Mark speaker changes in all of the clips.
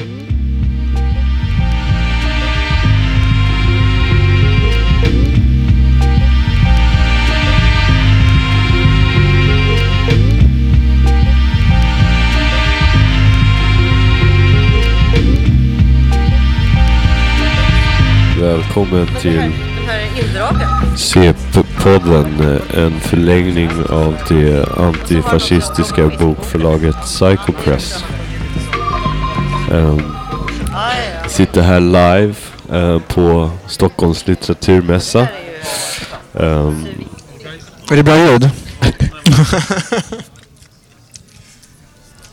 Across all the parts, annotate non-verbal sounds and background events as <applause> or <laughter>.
Speaker 1: Välkommen till
Speaker 2: Den här indragen.
Speaker 1: CP-podden, eh, en förlängning av det antifascistiska bokförlaget Psycho Ehm, sitter här live eh, på Stockholms litteraturmässa. Ehm,
Speaker 3: Är det bra ljud?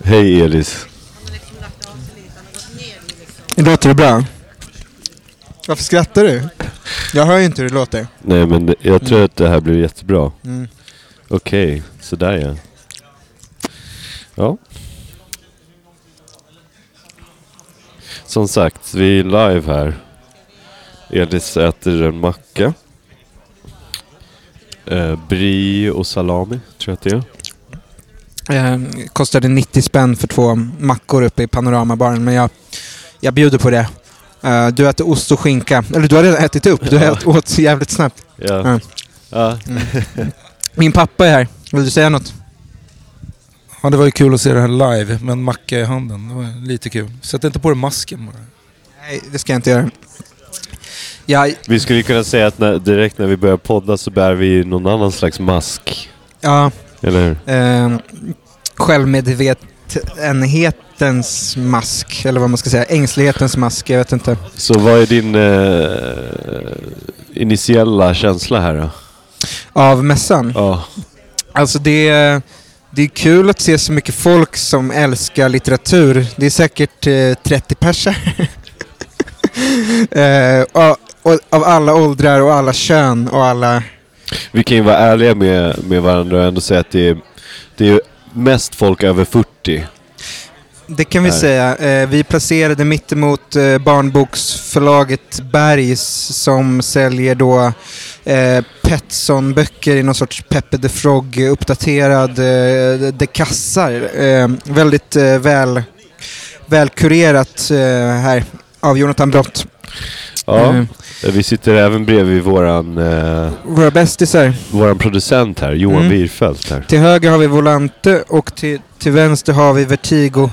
Speaker 1: Hej Elis.
Speaker 3: Låter det bra? Varför skrattar du? Jag hör ju inte hur det låter.
Speaker 1: Nej men det, jag tror att det här blir jättebra.
Speaker 3: Mm.
Speaker 1: Okej, sådär ja. Ja. Som sagt, vi är live här. Elis äter en macka. Eh, brie och salami, tror jag att det är.
Speaker 3: Eh, kostade 90 spänn för två mackor uppe i panoramabaren, men jag, jag bjuder på det. Eh, du äter ost och skinka. Eller du har redan ätit upp. Du
Speaker 1: Ja.
Speaker 3: åt så jävligt snabbt.
Speaker 1: Ja.
Speaker 3: Ja.
Speaker 1: ja.
Speaker 3: Min pappa är här. Vill du säga något?
Speaker 4: Ja, det var ju kul att se det här live med en macka i handen. Det var lite kul. Sätt inte på dig masken bara.
Speaker 3: Nej, det ska jag inte göra. Jag,
Speaker 1: Vi skulle kunna säga att när, direkt när vi börjar podda så bär vi någon annan slags mask.
Speaker 3: ja,
Speaker 1: Eller hur?
Speaker 3: eh, självmedvetenhetens mask, eller vad man ska säga. Ängslighetens mask, jag vet inte.
Speaker 1: Så vad är din eh, initiella känsla här då?
Speaker 3: Av mässan.
Speaker 1: Ja.
Speaker 3: Alltså det det är kul att se så mycket folk som älskar litteratur. Det är säkert eh, 30 pers här. eh, och, och, av alla åldrar och alla kön och alla...
Speaker 1: Vi kan ju vara ärliga med, med varandra och ändå säga att det är, det är mest folk över 40.
Speaker 3: Det kan vi
Speaker 1: Nej.
Speaker 3: säga. Eh, vi placerade mittemot eh, barnboksförlaget Bergs som säljer då eh, Petson-böcker i någon sorts Peppe the Frog uppdaterad de kassar. Väldigt väl, välkurerat här av Jonathan Brott.
Speaker 1: Ja.
Speaker 3: Mm.
Speaker 1: Vi sitter även bredvid våran, eh,
Speaker 3: Våra bästisar.
Speaker 1: våran producent här, Johan
Speaker 3: Mm.
Speaker 1: Wirfelt här.
Speaker 3: Till höger har vi Volante och till, till vänster har vi Vertigo.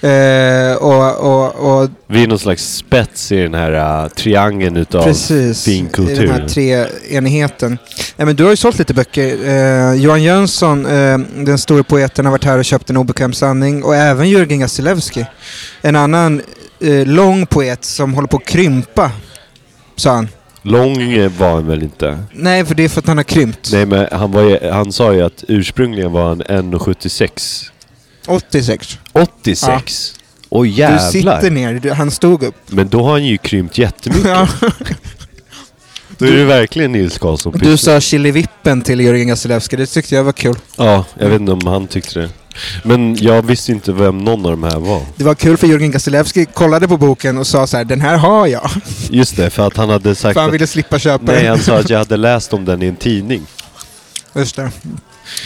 Speaker 3: Eh, och, och, och
Speaker 1: Vi är någon slags spets i den här uh, triangeln utav
Speaker 3: precis,
Speaker 1: fin
Speaker 3: i den här treenigheten. Ja, men du har ju sålt lite böcker. Eh, Johan Jönsson, eh, den stora poeten, har varit här och köpt en obekväm sanning. Och även Jörgen Gasilewski. En annan eh, lång poet som håller på att krympa, sa han.
Speaker 1: Lång eh, var han väl inte?
Speaker 3: Nej, för det är för att han har krympt.
Speaker 1: Nej men han, var, ju- han sa ju att ursprungligen var han 1,76.
Speaker 3: 86.
Speaker 1: 86? Åh
Speaker 3: Du
Speaker 1: jävlar!
Speaker 3: sitter ner, du, han stod upp.
Speaker 1: Men då har han ju krympt jättemycket.
Speaker 3: Ja.
Speaker 1: Då är det verkligen Nils Karlsson
Speaker 3: Du
Speaker 1: Pyssel.
Speaker 3: sa chilivippen till Jörgen Gasilewski, det tyckte jag var kul.
Speaker 1: Ja, jag vet inte om han tyckte det. Men jag visste inte vem någon av de här var.
Speaker 3: Det var kul för Jörgen Gasilewski kollade på boken och sa så här: den här har jag.
Speaker 1: Just det, för att han hade sagt
Speaker 3: För han
Speaker 1: att...
Speaker 3: ville slippa köpa
Speaker 1: Nej,
Speaker 3: den.
Speaker 1: han sa att jag <laughs> hade läst om den i en tidning.
Speaker 3: Just det.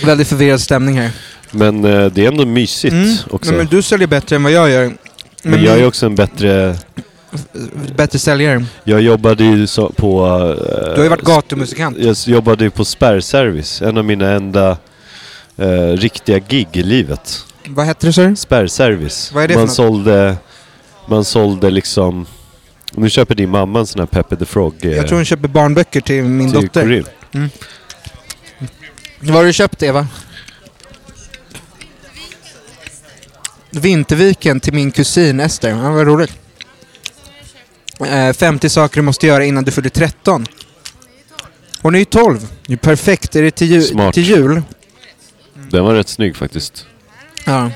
Speaker 3: Väldigt förvirrad stämning här.
Speaker 1: Men eh, det är ändå mysigt också.
Speaker 3: Nej, men du säljer bättre än vad jag gör.
Speaker 1: Men jag är också en bättre...
Speaker 3: Bättre säljare.
Speaker 1: Jag jobbade ju så på... eh,
Speaker 3: Du har ju varit gatumusikant.
Speaker 1: Jag s- jobbade ju på spärrservice. En av mina enda eh, riktiga gig i livet.
Speaker 3: Vad hette det så?
Speaker 1: Spärrservice.
Speaker 3: Vad är det för
Speaker 1: man
Speaker 3: något?
Speaker 1: sålde... Man sålde liksom... Nu köper din mamma en sån här Peppe the Frog. eh,
Speaker 3: Jag tror hon köper barnböcker till min
Speaker 1: till
Speaker 3: dotter.
Speaker 1: Corinne.
Speaker 3: Vad har du köpt Eva? Vinterviken till min kusin Ester. Ja, vad roligt. Eh, 50 saker du måste göra innan du fyller 13. Hon är ju 12. Det är perfekt. Är det till, ju-
Speaker 1: Smart.
Speaker 3: till jul?
Speaker 1: Den var rätt snygg faktiskt.
Speaker 3: Ja.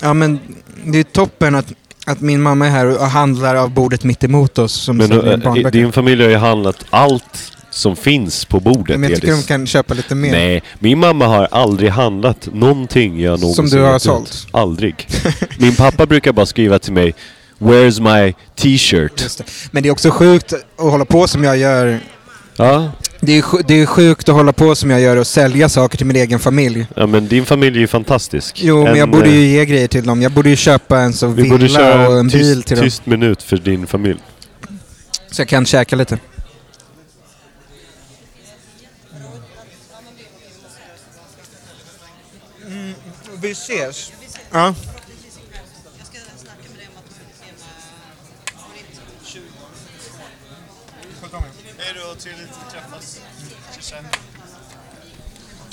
Speaker 3: Ja men det är toppen att, att min mamma är här och handlar av bordet mitt emot oss som
Speaker 1: Men
Speaker 3: säljer
Speaker 1: eh,
Speaker 3: barnböcker.
Speaker 1: din familj har ju handlat allt som finns på bordet,
Speaker 3: Men jag tycker de
Speaker 1: Elis.
Speaker 3: kan köpa lite mer.
Speaker 1: Nej, min mamma har aldrig handlat någonting jag någonsin
Speaker 3: du har sålt?
Speaker 1: Aldrig. <laughs> Min pappa brukar bara skriva till mig Where's my t-shirt?
Speaker 3: Men det är också sjukt att hålla på som jag gör.
Speaker 1: Ja,
Speaker 3: Det är, det är sjukt att hålla på som jag gör och sälja saker till min egen familj.
Speaker 1: Ja men din familj är ju fantastisk.
Speaker 3: Jo, men
Speaker 1: En,
Speaker 3: jag borde
Speaker 1: eh,
Speaker 3: ju ge grejer till dem. Jag borde ju köpa en så
Speaker 1: Vi borde
Speaker 3: villa
Speaker 1: köra
Speaker 3: och en
Speaker 1: en
Speaker 3: bil
Speaker 1: tyst,
Speaker 3: till dem.
Speaker 1: tyst minut för din familj.
Speaker 3: Så jag kan käka lite. Vi ses. Ja.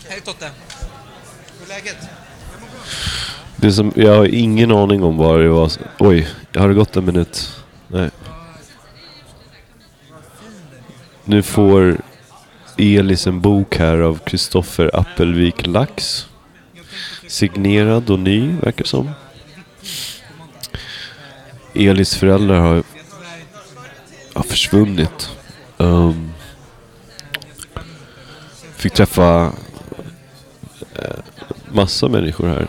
Speaker 3: Hej Totte. Hur är läget?
Speaker 1: Det är som, jag har ingen aning om vad det var. Oj, har det gått en minut? Nej. Nu får Elis en bok här av Kristoffer Appelvik Lax. Signerad och ny, verkar som. Elis föräldrar har, har försvunnit. Um, fick träffa eh, massa människor här.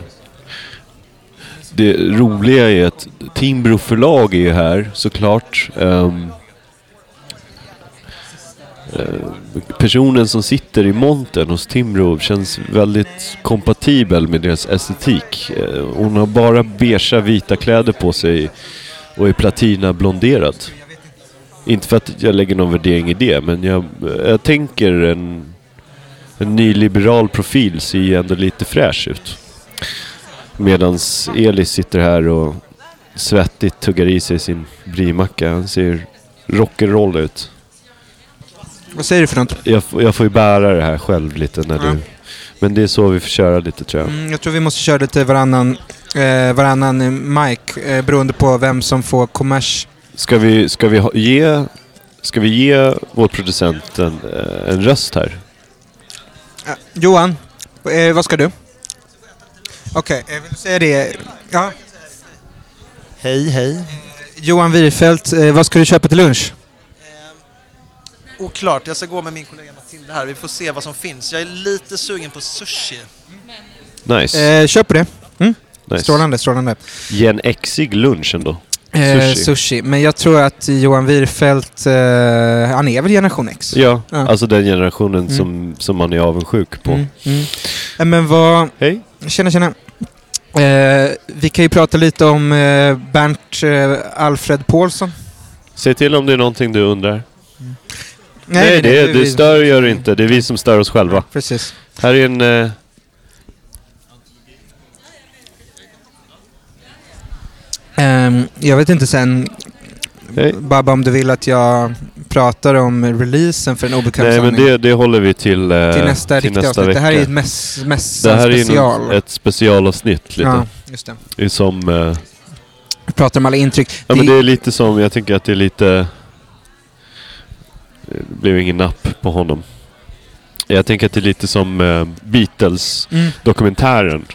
Speaker 1: Det roliga är att Timbro förlag är här såklart. Um, Eh, personen som sitter i montern hos Timbro känns väldigt kompatibel med deras estetik. Eh, hon har bara beiga vita kläder på sig och är platina blonderad. Inte för att jag lägger någon värdering i det, men jag, eh, jag tänker en, en nyliberal profil ser ju ändå lite fräsch ut. Medans Elis sitter här och svettigt tuggar i sig sin brimacka. Han ser rock'n'roll ut.
Speaker 3: Vad säger du för något?
Speaker 1: Jag, får- jag får ju bära det här själv lite när
Speaker 3: Ja.
Speaker 1: du... Men det är så vi får köra lite tror jag.
Speaker 3: Mm, jag tror vi måste köra lite varannan, eh, varannan eh, mic eh, beroende på vem som får kommers.
Speaker 1: Ska vi, ska vi ha, ge... Ska vi ge vår producent en, eh, en röst här?
Speaker 3: Eh, Johan, eh, vad ska du? Okej, eh, vill du säga det? Ja.
Speaker 5: Hej, hej.
Speaker 3: Johan Wirfeldt, eh, vad ska du köpa till lunch?
Speaker 5: Oklart, jag ska gå med min kollega Matilda här. Vi får se vad som finns. Jag är lite sugen på sushi.
Speaker 1: Nice.
Speaker 3: Eh, köp på det.
Speaker 1: nice.
Speaker 3: Strålande, strålande.
Speaker 1: Ge en exig lunch ändå.
Speaker 3: Eh,
Speaker 1: Sushi.
Speaker 3: sushi. Men jag tror att Johan Wirfeldt, eh, han är väl generation X?
Speaker 1: Ja,
Speaker 3: Ja.
Speaker 1: alltså den generationen
Speaker 3: Mm.
Speaker 1: som, som man är avundsjuk på.
Speaker 3: Mm, mm. Eh, Men vad...
Speaker 1: Hej.
Speaker 3: Tjena, tjena. Eh, vi kan ju prata lite om eh, Bernt eh, Alfred Paulsson.
Speaker 1: Säg till om det är någonting du undrar. Nej, det, det stör gör det inte. Det är vi som stör oss själva.
Speaker 3: Precis.
Speaker 1: Här är en... Eh,
Speaker 3: Ehm, jag vet inte sen,
Speaker 1: Hej.
Speaker 3: Babba, om du vill att jag pratar om releasen för en obekväm
Speaker 1: nej, men
Speaker 3: sanning.
Speaker 1: det, det håller vi till, eh,
Speaker 3: till nästa riktiga
Speaker 1: nästa
Speaker 3: avsnitt.
Speaker 1: vecka.
Speaker 3: Det här är ett mäss, mässa
Speaker 1: Det här är
Speaker 3: special.
Speaker 1: någon- ett specialavsnitt lite.
Speaker 3: Ja, just det.
Speaker 1: Det är som... Eh,
Speaker 3: Vi pratar om alla intryck.
Speaker 1: ja, men
Speaker 3: Det-
Speaker 1: det är lite som... Jag tänker att det är lite... Det blev ingen napp på honom. Jag tänker att det är lite som eh, Beatles-dokumentären.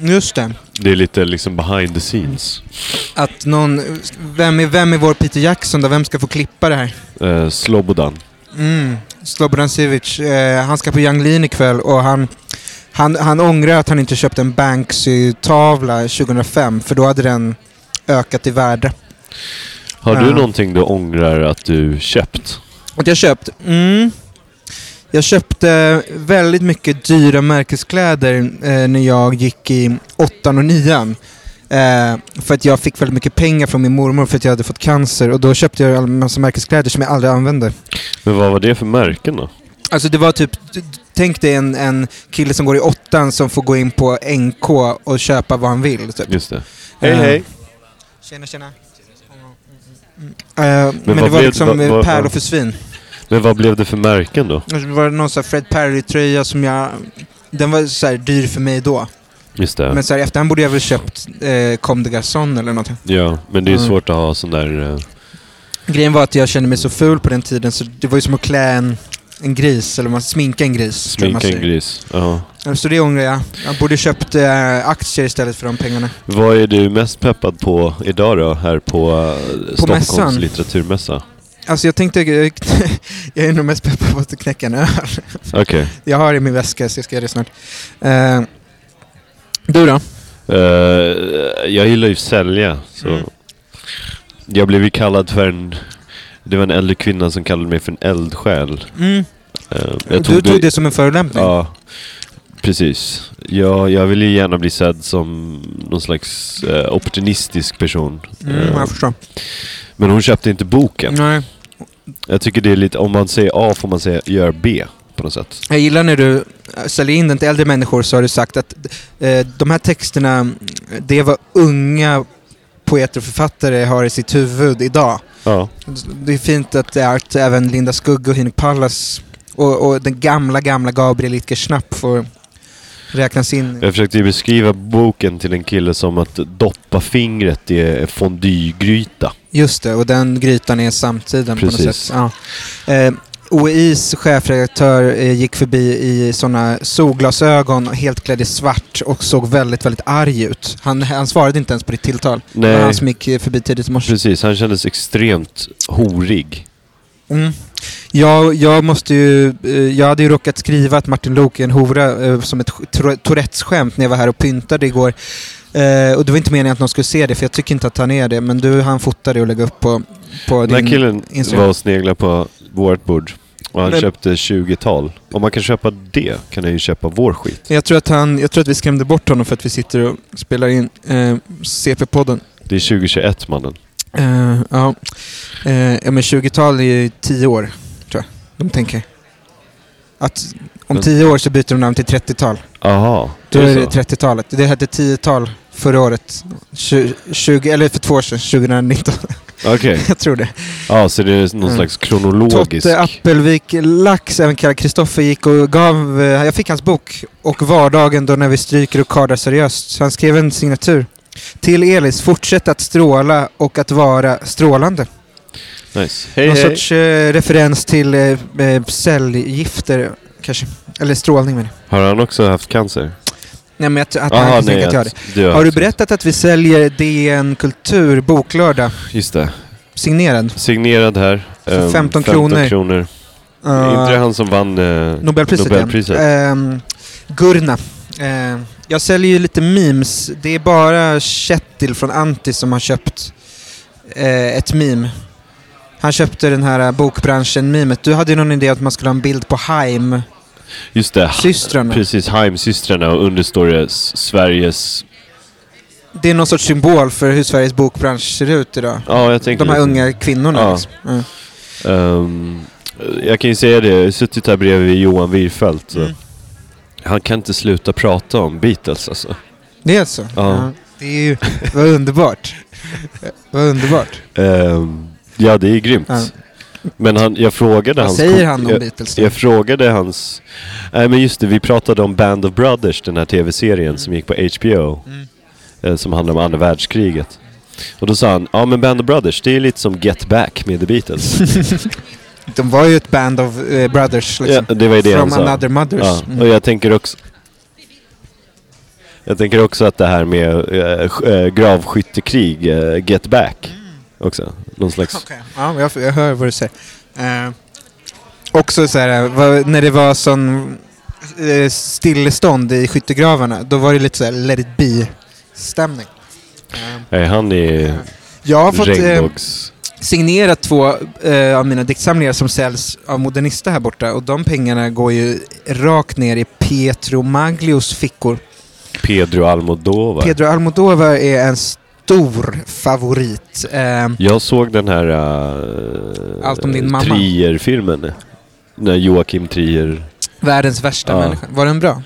Speaker 3: Mm, just det.
Speaker 1: Det är lite liksom behind the scenes.
Speaker 3: Att någon... Vem är, vem är vår Peter Jackson då? Vem ska få klippa det här?
Speaker 1: Eh, Slobodan.
Speaker 3: Mm. Slobodan Sivic. Eh, han ska på Young Lean ikväll och han, han, han ångrar att han inte köpte en Banksy-tavla 2005 för då hade den ökat i värde.
Speaker 1: Har du någonting du ångrar att du köpt?
Speaker 3: Att jag köpt? Mm. Jag köpte väldigt mycket dyra märkeskläder eh, när jag gick i åttan och nian. Eh, för att jag fick väldigt mycket pengar från min mormor för att jag hade fått cancer och då köpte jag en massa märkeskläder som jag aldrig använde.
Speaker 1: Men vad var det för märken då?
Speaker 3: Alltså det var typ, tänk dig en, en kille som går i åttan som får gå in på NK och köpa vad han vill. Typ.
Speaker 1: Just det. Hej
Speaker 3: Eh,
Speaker 1: hej!
Speaker 3: Tjena tjena. Eh, men
Speaker 1: vad
Speaker 3: det var liksom
Speaker 1: vad-
Speaker 3: eh,
Speaker 1: vad-
Speaker 3: pärlor för svin.
Speaker 1: Men vad blev det för märken då?
Speaker 3: Och så var det någon sån här Fred Perry-tröja som jag... Den var så här dyr för mig då.
Speaker 1: Just det.
Speaker 3: Men så här, efterhand borde jag väl köpt eh, Comme des Garçons eller någonting.
Speaker 1: Ja, men det är
Speaker 3: Mm.
Speaker 1: svårt att ha sån där... Eh,
Speaker 3: Grejen var att jag kände mig så ful på den tiden så det var ju som att klä en, en gris, eller man sminka en gris.
Speaker 1: sminka en gris. Ja.
Speaker 3: Så det ångrar jag. Jag borde köpt eh, aktier istället för de pengarna.
Speaker 1: Vad är du mest peppad på idag då? Här på, eh, Stockholms
Speaker 3: mässan?
Speaker 1: litteraturmässa?
Speaker 3: Alltså jag tänkte, <laughs> jag är nog mest peppad på att knäcka en öl.
Speaker 1: Okej.
Speaker 3: Jag har det i min väska så jag ska göra det snart. Eh, du då?
Speaker 1: Eh, jag gillar ju sälja, så...
Speaker 3: Mm.
Speaker 1: Jag blev ju kallad för en... Det var en äldre kvinna som kallade mig för en eldsjäl.
Speaker 3: Mm.
Speaker 1: Eh, jag
Speaker 3: du tog det som en förolämpning?
Speaker 1: Ja, precis. Jag, jag vill ju gärna bli sedd som någon slags opportunistisk person.
Speaker 3: Mm, jag förstår.
Speaker 1: Men hon köpte inte boken.
Speaker 3: Nej.
Speaker 1: Jag tycker det är lite, om man säger A får man säga gör B på något sätt.
Speaker 3: Jag gillar när du äh, säljer in den till äldre människor så har du sagt att eh, de här texterna, det vad unga poeter och författare har i sitt huvud idag.
Speaker 1: Ja,
Speaker 3: Det är fint att det är att även Linda Skugg och Henrik Pallas och, och den gamla, gamla Gabriel Itger-Schnapp får räknas in.
Speaker 1: jag försökte ju beskriva boken till en kille som att doppa fingret i fondygryta.
Speaker 3: Just det, och den grytan är samtiden på något
Speaker 1: Precis.
Speaker 3: sätt. Ja. Eh, OIs chefredaktör eh, gick förbi i sådana solglasögon, helt klädd i svart och såg väldigt, väldigt arg ut. Han, han svarade inte ens på ditt tilltal. Det var
Speaker 1: Nej.
Speaker 3: han som gick eh, förbi tidigt i morse.
Speaker 1: Precis, han kändes extremt horig.
Speaker 3: Mm. Jag, jag måste ju, eh, jag hade ju råkat skriva att Martin Lok är en hora eh, som ett Tour- Tourettes-skämt när jag var här och pyntade igår. Eh, och det var inte meningen att någon skulle se det, för jag tycker inte att han är det. Men du, han fotade och lägga upp på, på
Speaker 1: Den här
Speaker 3: din
Speaker 1: killen
Speaker 3: Instagram.
Speaker 1: var och sneglade på vårt bord. Och han
Speaker 3: Men-
Speaker 1: köpte 20-tal. Om man kan köpa det kan han ju köpa vår skit.
Speaker 3: Jag tror, att han, jag tror att vi skrämde bort honom för att vi sitter och spelar in eh, CP-podden.
Speaker 1: Det är 2021 mannen.
Speaker 3: Eh, ja. Eh, ja, men 20-tal är ju 10 år, tror jag. De tänker. Att om 10 år så byter de namn till 30-tal.
Speaker 1: Aha,
Speaker 3: Då
Speaker 1: är det
Speaker 3: det
Speaker 1: så?
Speaker 3: 30-talet. Det hette 10-tal förra året. Tju- 20, eller för två år sedan, 2019.
Speaker 1: Okej. <laughs>
Speaker 3: jag tror det.
Speaker 1: Ja, så det är någon
Speaker 3: Mm.
Speaker 1: slags kronologisk...
Speaker 3: Totte Appelvik Lax, även kallad Kristoffer, gick och gav... eh, Jag fick hans bok. Och vardagen då när vi stryker och kardar seriöst. Så han skrev en signatur. Till Elis, fortsätt att stråla och att vara strålande.
Speaker 1: Nice. Hej
Speaker 3: Någon
Speaker 1: hej.
Speaker 3: sorts eh, referens till eh, eh, cellgifter, kanske. Eller strålning menar jag.
Speaker 1: Har han också haft cancer?
Speaker 3: Nej men att, att
Speaker 1: Aha,
Speaker 3: han
Speaker 1: nej,
Speaker 3: nej, att jag har det.
Speaker 1: att du
Speaker 3: Har du
Speaker 1: haft-
Speaker 3: berättat att vi säljer DN Kultur boklördag?
Speaker 1: Just det.
Speaker 3: Signerad?
Speaker 1: Signerad här.
Speaker 3: För
Speaker 1: Ehm,
Speaker 3: 15 kronor.
Speaker 1: kronor.
Speaker 3: Uh,
Speaker 1: inte det han som vann eh,
Speaker 3: Nobelpriset,
Speaker 1: Nobelpriset?
Speaker 3: Ehm, Gurna. Ehm, jag säljer ju lite memes. Det är bara Kjetil från Anti som har köpt eh, ett meme. Han köpte den här eh, bokbranschen-memet. Du hade ju någon idé att man skulle ha en bild på Haim,
Speaker 1: Just det.
Speaker 3: systrarna.
Speaker 1: Precis, Heimsystrarna och under står det S- Sveriges...
Speaker 3: Det är någon sorts symbol för hur Sveriges bokbransch ser ut idag.
Speaker 1: Ja, jag tänker
Speaker 3: De här
Speaker 1: lite.
Speaker 3: unga kvinnorna.
Speaker 1: Ja.
Speaker 3: Liksom. Mm.
Speaker 1: Ehm, jag kan ju säga det, jag har suttit här bredvid Johan Wirfelt.
Speaker 3: Mm.
Speaker 1: Han kan inte sluta prata om Beatles alltså.
Speaker 3: Det är så?
Speaker 1: Ja.
Speaker 3: Det är ju, vad underbart. vad underbart.
Speaker 1: Ehm, ja, det är grymt.
Speaker 3: Ja.
Speaker 1: Men han, jag frågade
Speaker 3: Vad
Speaker 1: hans...
Speaker 3: säger han om
Speaker 1: jag,
Speaker 3: Beatles då?
Speaker 1: jag frågade hans... Nej men just det, vi pratade om Band of Brothers, den här tv-serien som gick på HBO.
Speaker 3: Mm.
Speaker 1: eh, som handlar om andra världskriget. Och då sa han, ja men Band of Brothers, det är lite som Get Back med The Beatles. <laughs>
Speaker 3: De var ju ett band of eh, brothers liksom.
Speaker 1: ja, det var ju det
Speaker 3: From
Speaker 1: han sa.
Speaker 3: another mothers.
Speaker 1: Ja,
Speaker 3: Mm.
Speaker 1: och jag tänker också... Jag tänker också att det här med äh, gravskyttekrig, äh, Get Back, också. Någon slags...
Speaker 3: Okej. Ja, jag, jag hör vad du säger. Eh, också så här, vad, när det var sån eh, stillestånd i skyttegravarna, då var det lite så här let it be-stämning. Eh,
Speaker 1: Nej, han är
Speaker 3: jag har fått
Speaker 1: regnbågs...
Speaker 3: signerat två eh, av mina diktsamlingar som säljs av Modernista här borta och de pengarna går ju rakt ner i Pietro Maglios fickor.
Speaker 1: Pedro Almodovar.
Speaker 3: Pedro Almodovar är en stor favorit. Eh,
Speaker 1: Jag såg den här uh,
Speaker 3: Allt om din mamma.
Speaker 1: Trier-filmen. När Joakim Trier...
Speaker 3: världens värsta
Speaker 1: Ja.
Speaker 3: människa. Var den bra?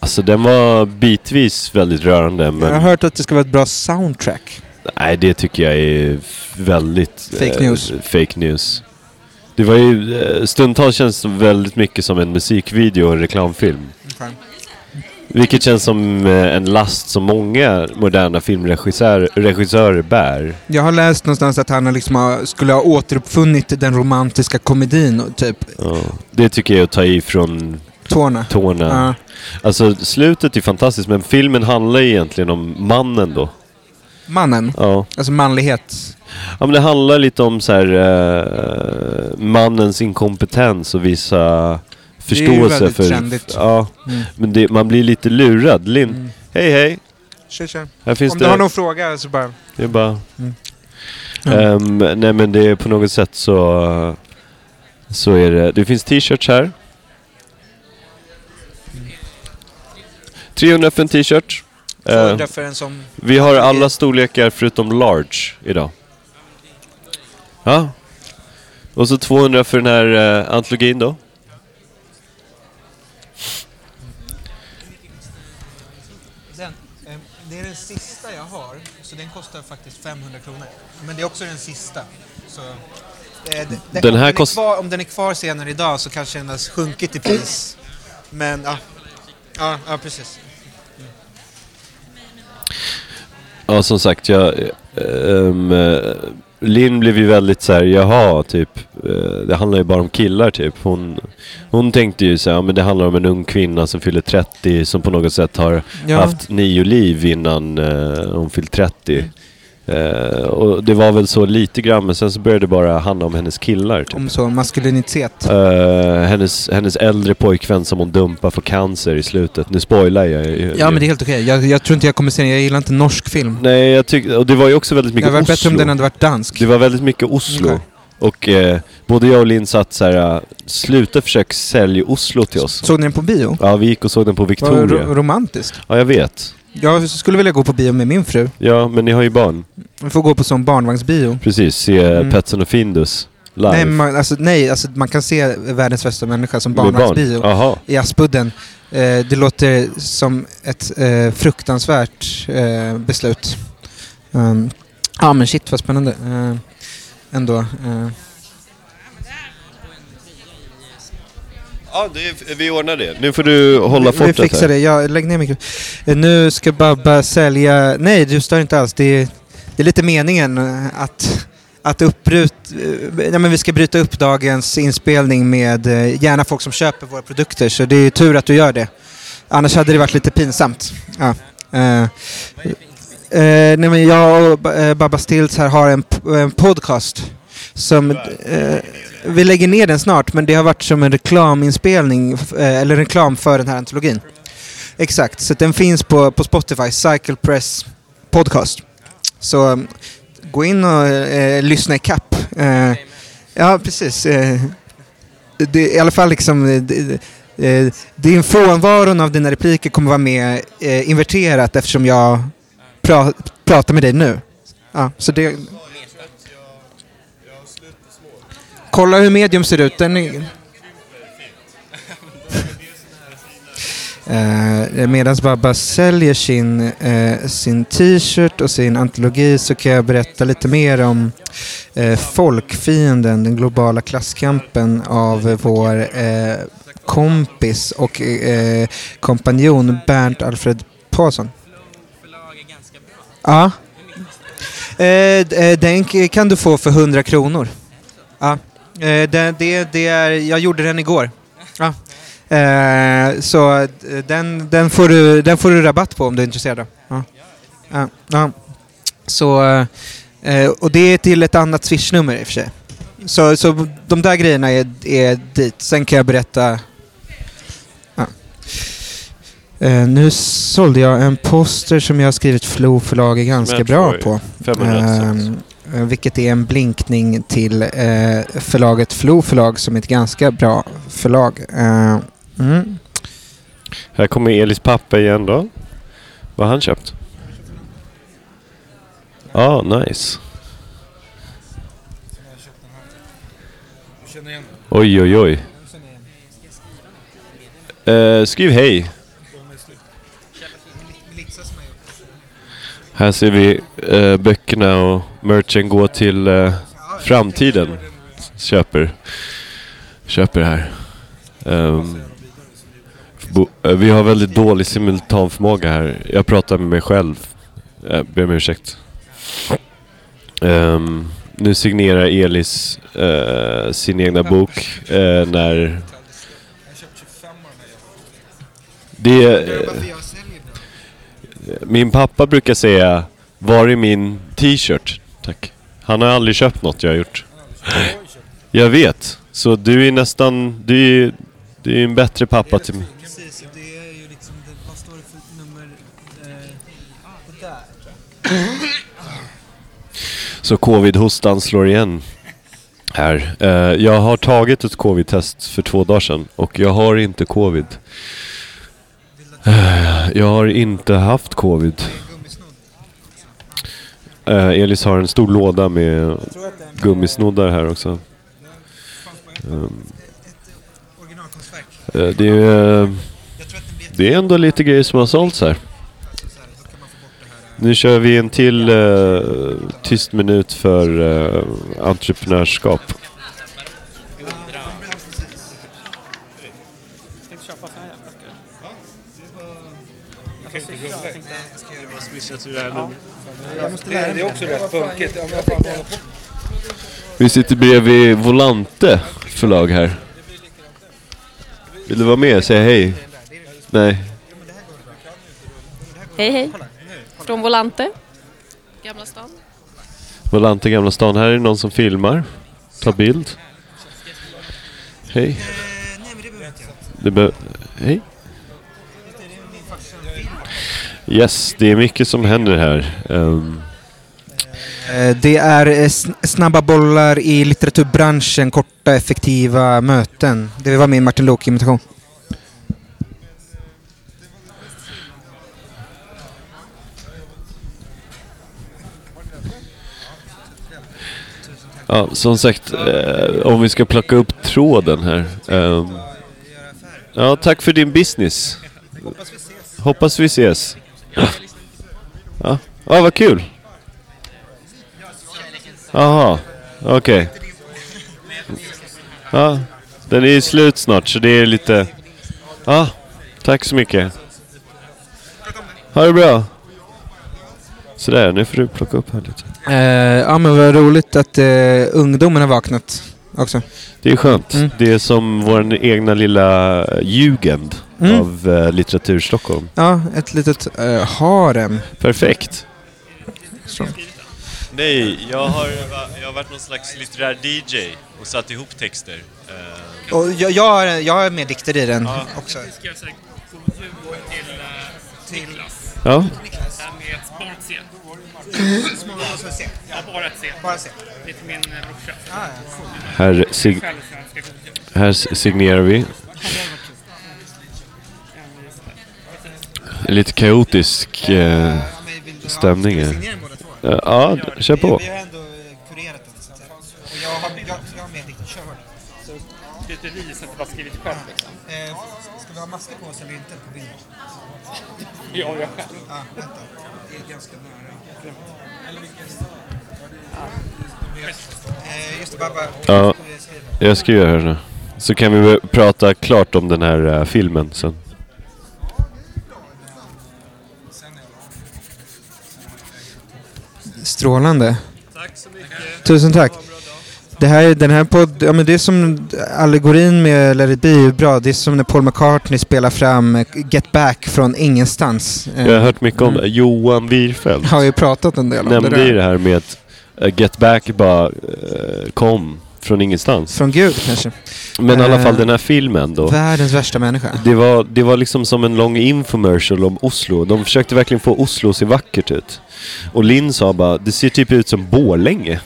Speaker 1: Alltså den var bitvis väldigt rörande men...
Speaker 3: Jag har hört att det ska vara ett bra soundtrack.
Speaker 1: Nej, det tycker jag är väldigt...
Speaker 3: Fake
Speaker 1: eh,
Speaker 3: news.
Speaker 1: Fake news. Det var ju... eh, Stundtals känns det väldigt mycket som en musikvideo och en reklamfilm. Vilket känns som eh, en last som många moderna filmregissörer regissörer bär.
Speaker 3: Jag har läst någonstans att han liksom skulle ha återuppfunnit den romantiska komedin, typ
Speaker 1: Ja. Det tycker jag är att ta i från
Speaker 3: tårna.
Speaker 1: tårna.
Speaker 3: Ja.
Speaker 1: Alltså slutet är fantastiskt men filmen handlar egentligen om mannen då.
Speaker 3: Mannen?
Speaker 1: Ja.
Speaker 3: Alltså manlighet?
Speaker 1: Ja, men det handlar lite om så här, eh, mannens inkompetens och
Speaker 3: vissa
Speaker 1: förståelse
Speaker 3: det är
Speaker 1: för...
Speaker 3: Trendigt.
Speaker 1: Ja,
Speaker 3: mm.
Speaker 1: men det, man blir lite lurad. Linn,
Speaker 3: mm.
Speaker 1: hej hej! Tja, tja.
Speaker 3: Om
Speaker 1: det...
Speaker 3: du har någon fråga så bara...
Speaker 1: Det är bara...
Speaker 3: Mm.
Speaker 1: Um, nej men det är på något sätt så... Så är det... Det finns t-shirts här. Mm. 300 för en t-shirt. Eh,
Speaker 3: 200 för en som...
Speaker 1: vi har alla storlekar förutom large idag. Ja. Och så 200 för den här uh, antologin då.
Speaker 3: Den, eh, det är den sista jag har, så den kostar faktiskt 500 kronor. Men det är också den sista. Så, eh, det, det,
Speaker 1: Den
Speaker 3: om,
Speaker 1: här
Speaker 3: är
Speaker 1: kost-
Speaker 3: kvar, om den är kvar senare idag så kanske den har sjunkit i pris. Men ja, ja, ja precis.
Speaker 1: Ja, som sagt, jag... eh, Linn blev ju väldigt så här, jaha, typ. eh, det handlar ju bara om killar, typ. Hon, hon tänkte ju så här, ja, men det handlar om en ung kvinna som fyller 30 som på något sätt har
Speaker 3: Ja.
Speaker 1: haft nio liv innan eh, hon fyllt 30. Eh, och det var väl så lite grann, men sen så började det bara handla om hennes killar. Typ.
Speaker 3: Om så, maskulinitet.
Speaker 1: Eh, hennes, hennes äldre pojkvän som hon dumpar för cancer i slutet. Nu spoilar jag ju.
Speaker 3: Ja men det är helt okej. Jag, jag tror inte jag kommer se den. Jag gillar inte norsk film.
Speaker 1: Nej, jag tyckte... Och det var ju också väldigt
Speaker 3: Det
Speaker 1: mycket
Speaker 3: hade varit bättre om
Speaker 1: Oslo.
Speaker 3: den hade varit dansk.
Speaker 1: Det var väldigt mycket Oslo.
Speaker 3: Okej.
Speaker 1: Och eh, både jag och Linn satt så här, äh, sluta försöka sälja Oslo till oss.
Speaker 3: Såg ni den på bio?
Speaker 1: Ja, vi gick och såg den på Victoria.
Speaker 3: ro- romantiskt.
Speaker 1: Ja, jag vet.
Speaker 3: Jag skulle vilja gå på bio med min fru.
Speaker 1: Ja, men ni har ju barn.
Speaker 3: Vi får gå på sån barnvagnsbio.
Speaker 1: Precis, se
Speaker 3: Mm.
Speaker 1: Petson och Findus live.
Speaker 3: Nej, man, alltså, nej alltså, man kan se världens bästa människa som
Speaker 1: barn.
Speaker 3: barnvagnsbio
Speaker 1: Jaha.
Speaker 3: i Aspudden. Eh, det låter som ett eh, fruktansvärt eh, beslut. Um, ja men shit vad spännande. Eh, ändå.
Speaker 1: Ja, det, vi ordnar det. Nu får du hålla
Speaker 3: vi, vi
Speaker 1: fortet
Speaker 3: fixar
Speaker 1: här.
Speaker 3: det. Jag lägg ner mikrofonen. Eh, nu ska Babba sälja... Nej, du stör inte alls. Det är, det är lite meningen eh, att, att upprut, eh, ja, men vi ska bryta upp dagens inspelning med eh, gärna folk som köper våra produkter. Så det är tur att du gör det. Annars hade det varit lite pinsamt. Ja. Eh, eh, nej, men jag och eh, Babba Stills här har en, en podcast som... Eh, vi lägger ner den snart, men det har varit som en reklaminspelning, eh, eller reklam för den här antologin. Exakt, så den finns på, på Spotify, Cycle Press Podcast. Så eh, gå in och eh, lyssna i kapp. Eh, ja, precis. Eh, det, I alla fall liksom... det- Eh, din frånvaron av dina repliker kommer vara med eh, inverterat eftersom jag pra, pratar med dig nu. Ja, så det... Kolla hur medium ser ut. Den är... <laughs> Eh, Medan Babba säljer sin, eh, sin t-shirt och sin antologi så kan jag berätta lite mer om eh, folkfienden, den globala klasskampen av eh, vår eh, kompis och eh, kompanjon Bernt Alfred Paulsson. Ja. Eh, eh den kan du få för 100 kronor. Ja. Eh, det, det, det är, jag gjorde den igår. Ja. Eh, så eh, den, den, får du, den får du rabatt på om du är intresserad. Ja. Ja. Så, och det är till ett annat swishnummer i och för sig. Så, så de där grejerna är, är dit. Sen kan jag berätta... Ja. Eh, nu sålde jag en poster som jag har skrivit Flo förlag är ganska bra på.
Speaker 1: 500
Speaker 3: Ehm, eh, Eh, vilket är en blinkning till eh, förlaget Flo förlag som är ett ganska bra förlag. Eh, mm.
Speaker 1: Här kommer Elis pappa igen då. Vad har han köpt? Ja, ah, nice. Oj, oj, oj. Eh, skriv hej. Här ser vi eh, böckerna och merchen gå till eh, framtiden. Köper. Köper här. Eh, vi har väldigt dålig simultanförmåga här. Jag pratar med mig själv. Jag ber om ursäkt. Ehm, nu signerar Elis eh, sin egna bok eh, när... Det, eh, min pappa brukar säga Var är min t-shirt? Tack. Han har aldrig köpt något jag har gjort. Jag vet. Så du är nästan... Du är, du är en bättre pappa till mig.
Speaker 3: Precis, det är ju liksom, vad står det för nummer? där
Speaker 1: Så covid-hostan slår igen här. Eh, jag har tagit ett covid-test för två dagar sedan och jag har inte covid. Eh, jag har inte haft covid. Eh, Elis har en stor låda med gummisnoddar här också. Eh, det, är, eh, det är ändå lite grejer som har sålts här. Nu kör vi en till eh, tyst minut för eh, entreprenörskap. Eh, entreprenörskap.
Speaker 4: Det är också rätt funkigt.
Speaker 1: Vi sitter bredvid Volante förlag här. Vill du vara med säga hej? Nej.
Speaker 2: Hej hej. Från Volante. Gamla stan.
Speaker 1: Volante Gamla stan. Här är någon som filmar. Tar bild. Hej. Det be- hej. Yes, det är mycket som händer här.
Speaker 3: Eh, Det är eh, sn- snabba bollar i litteraturbranschen, korta effektiva möten. Det var min Martin Lok-imitation.
Speaker 1: ja, som sagt, eh, om vi ska plocka upp tråden här. Ehm, ja, tack för din business. Hoppas vi ses. Ja, ja vad kul. Jaha, okej. Ja, den är ju slut snart så det är lite... Ja, tack så mycket. Ha det bra. Sådär, nu får du plocka upp här lite.
Speaker 3: Eh, ja men vad roligt att eh, ungdomen har vaknat också.
Speaker 1: Det är skönt.
Speaker 3: Mm.
Speaker 1: Det är som vår egna lilla jugend
Speaker 3: Mm.
Speaker 1: av eh, litteratur Stockholm.
Speaker 3: Ja, ett litet eh, harem.
Speaker 1: Perfekt.
Speaker 3: Så.
Speaker 1: Nej, jag har, jag har varit någon slags litterär DJ och satt ihop texter.
Speaker 3: Och jag, jag, har, jag har med dikter i den också.
Speaker 6: god jul till, eh, Niklas.
Speaker 1: Ja,
Speaker 6: Med ett smart C. Ja, bara ett C.
Speaker 3: Bara se.
Speaker 6: Det är till min eh, brorsa.
Speaker 1: här, sig-
Speaker 6: så
Speaker 1: här signerar vi. Lite kaotisk eh, stämning. Eh, Ja, kör på.
Speaker 3: har ändå kurerat den. Så att säga. Och jag har, jag, jag har med dikter. Kör bara.
Speaker 6: Lite ris, inte bara skrivit själv liksom.
Speaker 3: Eh, ska vi ha masker på oss eller inte på bilden?
Speaker 6: Jag <laughs> och jag själv.
Speaker 3: Ja, vänta. Det är ganska nära. Eh, just det, bara, bara.
Speaker 1: Ja, jag skriver här nu. Så kan vi prata klart om den här eh, filmen sen.
Speaker 3: Strålande. Tack så mycket. Tusen tack. Det här, den här podd, ja men det är som allegorin med Let it be är bra. Det är som när Paul McCartney spelar fram Get Back från ingenstans.
Speaker 1: Jag har hört mycket om det. Johan Wirfeldt
Speaker 3: har ju pratat en del om det
Speaker 1: nämnde ju det här med att eh, Get Back bara eh, kom från ingenstans.
Speaker 3: Från Gud kanske.
Speaker 1: Men i alla fall
Speaker 3: Eh,
Speaker 1: den här filmen då.
Speaker 3: Världens värsta människa.
Speaker 1: Det var, det var liksom som en lång infomercial om Oslo. De försökte verkligen få Oslo att se vackert ut. Och Linn sa bara, det ser typ ut som Borlänge.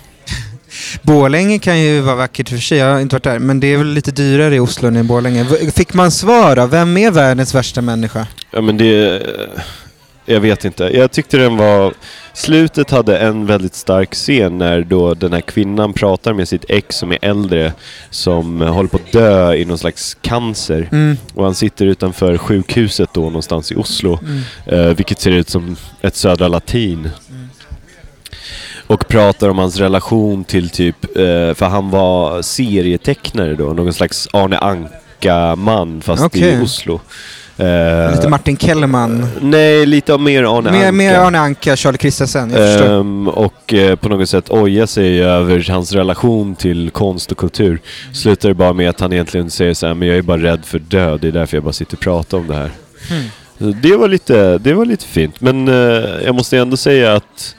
Speaker 3: Borlänge kan ju vara vackert för sig, jag har inte varit där. Men det är väl lite dyrare i Oslo än i Borlänge. Fick man svar då? Vem är världens värsta människa?
Speaker 1: Ja men det... Jag vet inte. Jag tyckte den var... Slutet hade en väldigt stark scen när då den här kvinnan pratar med sitt ex som är äldre som håller på att dö i någon slags cancer.
Speaker 3: Mm.
Speaker 1: Och han sitter utanför sjukhuset då någonstans i Oslo.
Speaker 3: Mm.
Speaker 1: Eh, vilket ser ut som ett södra latin. Och pratar om hans relation till typ, eh, för han var serietecknare då, någon slags Arne Anka-man fast
Speaker 3: Okej.
Speaker 1: i Oslo. Eh,
Speaker 3: Lite Martin Kellerman.
Speaker 1: Nej, lite mer Arne
Speaker 3: Mer,
Speaker 1: Anka.
Speaker 3: mer Arne Anka, Charlie Christensen. Jag förstår.
Speaker 1: Ehm, och eh, på något sätt oja sig över hans relation till konst och kultur. Slutar det bara med att han egentligen säger så här, men jag är bara rädd för död, det är därför jag bara sitter och pratar om det här. Så Det var lite, det var lite fint, men eh, jag måste ändå säga att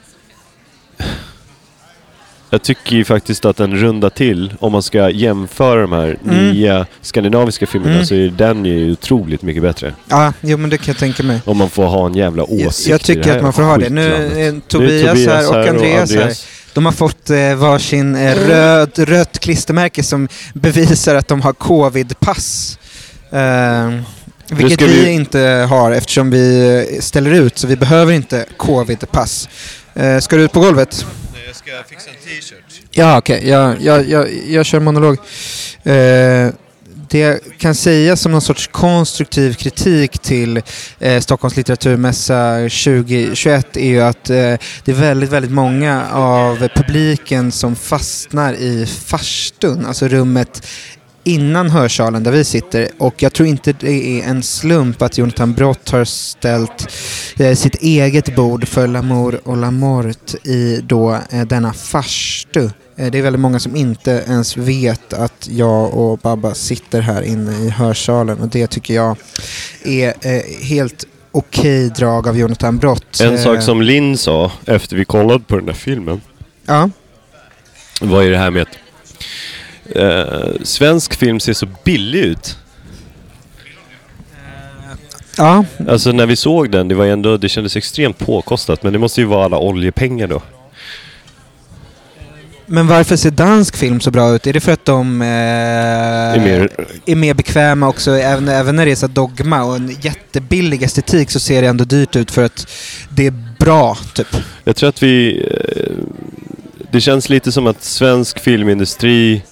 Speaker 1: jag tycker ju faktiskt att den rundar till, om man ska jämföra de här
Speaker 3: Mm.
Speaker 1: nya skandinaviska filmerna
Speaker 3: Mm.
Speaker 1: så är den ju otroligt mycket bättre.
Speaker 3: Ja, jo men det kan jag tänka mig.
Speaker 1: Om man får ha en jävla
Speaker 3: Jag,
Speaker 1: åsikt
Speaker 3: jag
Speaker 1: i det
Speaker 3: tycker
Speaker 1: här
Speaker 3: att man får ha det. Nu
Speaker 1: skitlandet.
Speaker 3: är Tobias,
Speaker 1: är
Speaker 3: här och Andreas, här. De har fått eh, varsin eh, röd, rött klistermärke som bevisar att de har covid-pass. Eh, Vilket vi
Speaker 1: vi-
Speaker 3: inte har eftersom vi ställer ut så vi behöver inte covid-pass. Eh, ska du ut på golvet?
Speaker 1: Jag ska fixa en t-shirt.
Speaker 3: Ja, okej. Jag, jag, jag, jag kör monolog. Eh, det jag kan säga som någon sorts konstruktiv kritik till eh, Stockholms litteraturmässa 2021 är ju att eh, det är väldigt, väldigt många av publiken som fastnar i farstun, alltså rummet innan hörsalen där vi sitter och jag tror inte det är en slump att Jonathan Brott har ställt eh, sitt eget bord för L'amour och la mort i då eh, denna farstu. Eh, det är väldigt många som inte ens vet att jag och Babba sitter här inne i hörsalen och det tycker jag är eh, helt okej drag av Jonathan Brott.
Speaker 1: En
Speaker 3: Eh,
Speaker 1: sak som Linn sa efter vi kollade på den där filmen
Speaker 3: Ja,
Speaker 1: var ju det här med att eh, svensk film ser så billig ut.
Speaker 3: ja,
Speaker 1: Alltså när vi såg den, det var ändå, det kändes extremt påkostat. Men det måste ju vara alla oljepengar då.
Speaker 3: men varför ser dansk film så bra ut? Är det för att de eh,
Speaker 1: är mer,
Speaker 3: är mer bekväma också, även, även när det är så dogma och en jättebillig estetik så ser det ändå dyrt ut för att det är bra, typ.
Speaker 1: jag tror att vi... Eh, det känns lite som att svensk filmindustri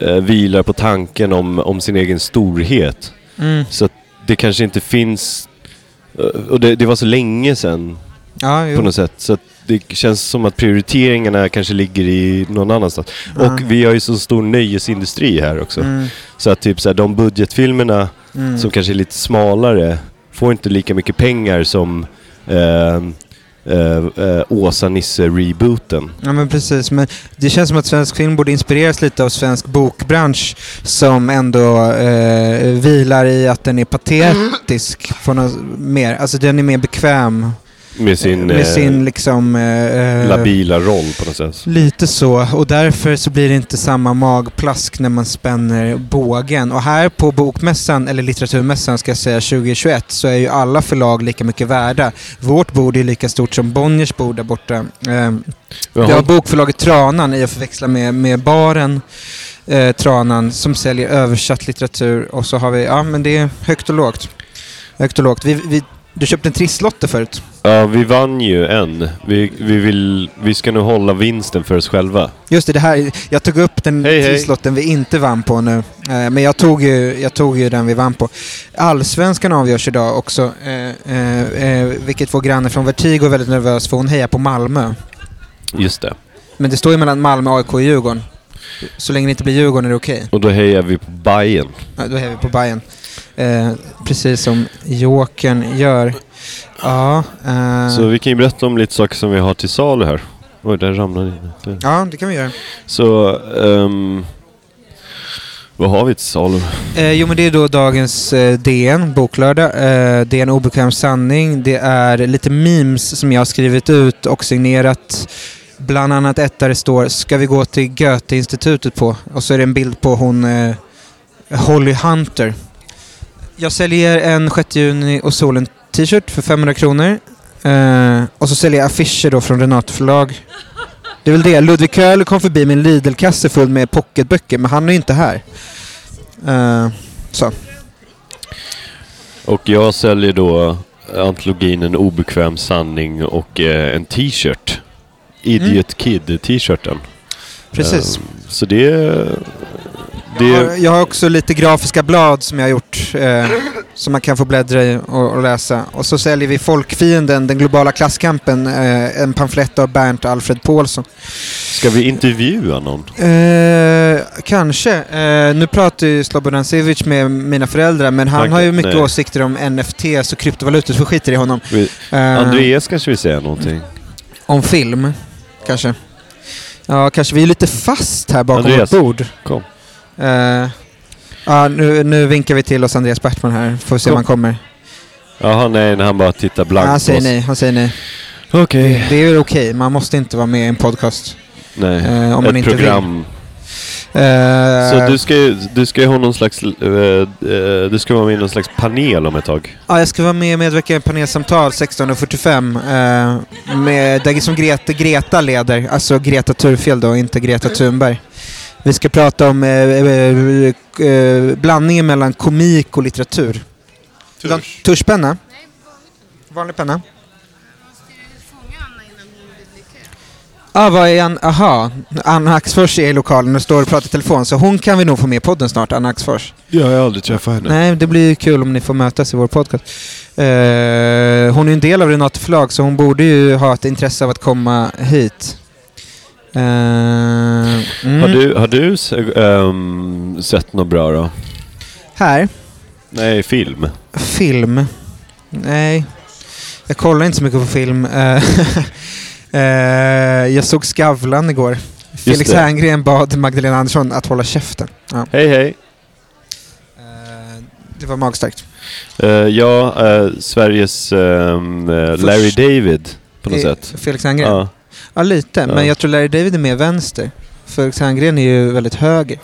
Speaker 1: eh, vilar på tanken om, om sin egen storhet.
Speaker 3: Mm.
Speaker 1: Så att det kanske inte finns... eh, Och det, det var så länge sedan
Speaker 3: Ja,
Speaker 1: på något sätt. Så att det känns som att prioriteringarna kanske ligger i någon annanstans.
Speaker 3: Ja.
Speaker 1: Och vi har ju så stor nöjesindustri här också.
Speaker 3: Mm.
Speaker 1: Så att typ så här, de budgetfilmerna
Speaker 3: Mm.
Speaker 1: som kanske är lite smalare får inte lika mycket pengar som eh, eh, eh, Åsa-Nisse-rebooten.
Speaker 3: Ja men precis, men det känns som att svensk film borde inspireras lite av svensk bokbransch som ändå eh, vilar i att den är patetisk på något mer. Alltså den är mer bekväm
Speaker 1: med sin,
Speaker 3: med
Speaker 1: eh,
Speaker 3: sin liksom... Eh, eh,
Speaker 1: labila roll på något sätt.
Speaker 3: Lite så, och därför så blir det inte samma magplask när man spänner bågen. Och här på Bokmässan, eller Litteraturmässan ska jag säga, 2021 så är ju alla förlag lika mycket värda. Vårt bord är lika stort som Bonniers bord där borta. Eh, vi har bokförlaget Tranan, i att förväxla med, med baren eh, Tranan, som säljer översatt litteratur. Och så har vi, ja men det är högt och lågt. Högt och lågt. Vi, vi, du köpte en trisslotter förut.
Speaker 1: Ja, vi vann ju en. Vi, vi, vill, vi ska nu hålla vinsten för oss själva.
Speaker 3: Just det, det här, jag tog upp den
Speaker 1: Hej, hej.
Speaker 3: trisslotten vi inte vann på nu. Eh, men jag tog, ju, jag tog ju den vi vann på. Allsvenskan avgörs idag också, eh, eh, vilket vår granne från Vertigo är väldigt nervös för hon hejar på Malmö.
Speaker 1: Just det.
Speaker 3: Men det står ju mellan Malmö, AIK och Djurgården. Så länge det inte blir Djurgården är det okej.
Speaker 1: Och då hejar vi på Bayern.
Speaker 3: Ja, då är vi på Bayern. Eh, precis som Jokern gör. Ja, eh,
Speaker 1: Så vi kan ju berätta om lite saker som vi har till salu här. Oj, där ramlade in. Där.
Speaker 3: ja, det kan vi göra.
Speaker 1: Så, ehm, vad har vi till salu?
Speaker 3: Eh, jo men det är då dagens eh, DN, boklördag. Eh, det är en obekväm sanning. Det är lite memes som jag har skrivit ut och signerat. Bland annat ett där det står “Ska vi gå till Goethe-institutet på?” och så är det en bild på hon eh, Holly Hunter. Jag säljer en 6 juni och solen t-shirt för 500 kronor. Eh, och så säljer jag affischer då från Renate förlag. Det är väl det. Ludvig Köhler kom förbi en Lidl-kasse full med pocketböcker, men han är inte här. Eh, så.
Speaker 1: Och jag säljer då antologin En obekväm sanning och eh, en t-shirt. Idiot Kid-t-shirten.
Speaker 3: Precis.
Speaker 1: Ehm, så det...
Speaker 3: Jag har,
Speaker 1: det
Speaker 3: jag har också lite grafiska blad som jag har gjort eh, som man kan få bläddra i och, och läsa. Och så säljer vi Folkfienden, den globala klasskampen, eh, en pamflett av Bernt Alfred Paulsson.
Speaker 1: ska vi intervjua någon?
Speaker 3: Eh, kanske. Eh, nu pratar ju Slobodan Sivic med mina föräldrar men han
Speaker 1: Tack,
Speaker 3: har ju mycket
Speaker 1: nej.
Speaker 3: åsikter om NFTs och kryptovalutor så vi skiter i honom.
Speaker 1: Vi,
Speaker 3: Eh,
Speaker 1: Andreas kanske vill säga någonting?
Speaker 3: Om film, kanske. Ja, kanske. Vi är lite fast här bakom
Speaker 1: Andreas.
Speaker 3: vårt bord.
Speaker 1: Kom.
Speaker 3: Eh, ja, nu, nu vinkar vi till oss Andreas Bertman här. Får se om han kommer.
Speaker 1: Jaha, nej, han bara tittar blankt
Speaker 3: han
Speaker 1: på
Speaker 3: säger
Speaker 1: oss.
Speaker 3: nej. Han säger nej.
Speaker 1: Okej.
Speaker 3: Det är väl okej. Man måste inte vara med i en podcast.
Speaker 1: Nej,
Speaker 3: Eh, om man
Speaker 1: ett
Speaker 3: inte
Speaker 1: program.
Speaker 3: Eh,
Speaker 1: Så du ska, ju- du ska ju ha någon slags... eh, eh, du ska vara med i någon slags panel om ett tag.
Speaker 3: Ja, jag ska vara med och medverka i en panelsamtal 16.45 eh, med, där som Greta, Greta leder, alltså Greta Thurfjell då, inte Greta Thunberg. Vi ska prata om eh, eh, eh, blandningen mellan komik och litteratur. Tusch. Tuschpenna? Vanlig penna? Ah, vad är Ann? Aha, Anna Axfors är i lokalen och står och pratar i telefon så hon kan vi nog få med i podden snart, Anna Axfors.
Speaker 1: Ja, jag har aldrig träffat henne.
Speaker 3: Nej, det blir kul om ni får mötas i vår podcast. Eh, hon är ju en del av Renate förlag så hon borde ju ha ett intresse av att komma hit. Eh, mm.
Speaker 1: Har du, har du ehm, sett något bra då?
Speaker 3: Här,
Speaker 1: Nej, film.
Speaker 3: film. Nej, jag kollar inte så mycket på film. Eh, <laughs> jag såg Skavlan igår. Felix
Speaker 1: det.
Speaker 3: Herngren bad Magdalena Andersson att hålla käften. Ja.
Speaker 1: Hej, hej.
Speaker 3: Eh, det var magstarkt.
Speaker 1: Uh, ja, Sveriges ehm, eh, Larry David på något
Speaker 3: Eh,
Speaker 1: sätt.
Speaker 3: Felix Herngren? Ja. Lite.
Speaker 1: Ja.
Speaker 3: Men jag tror Larry David är mer vänster. Felix Herngren är ju väldigt höger.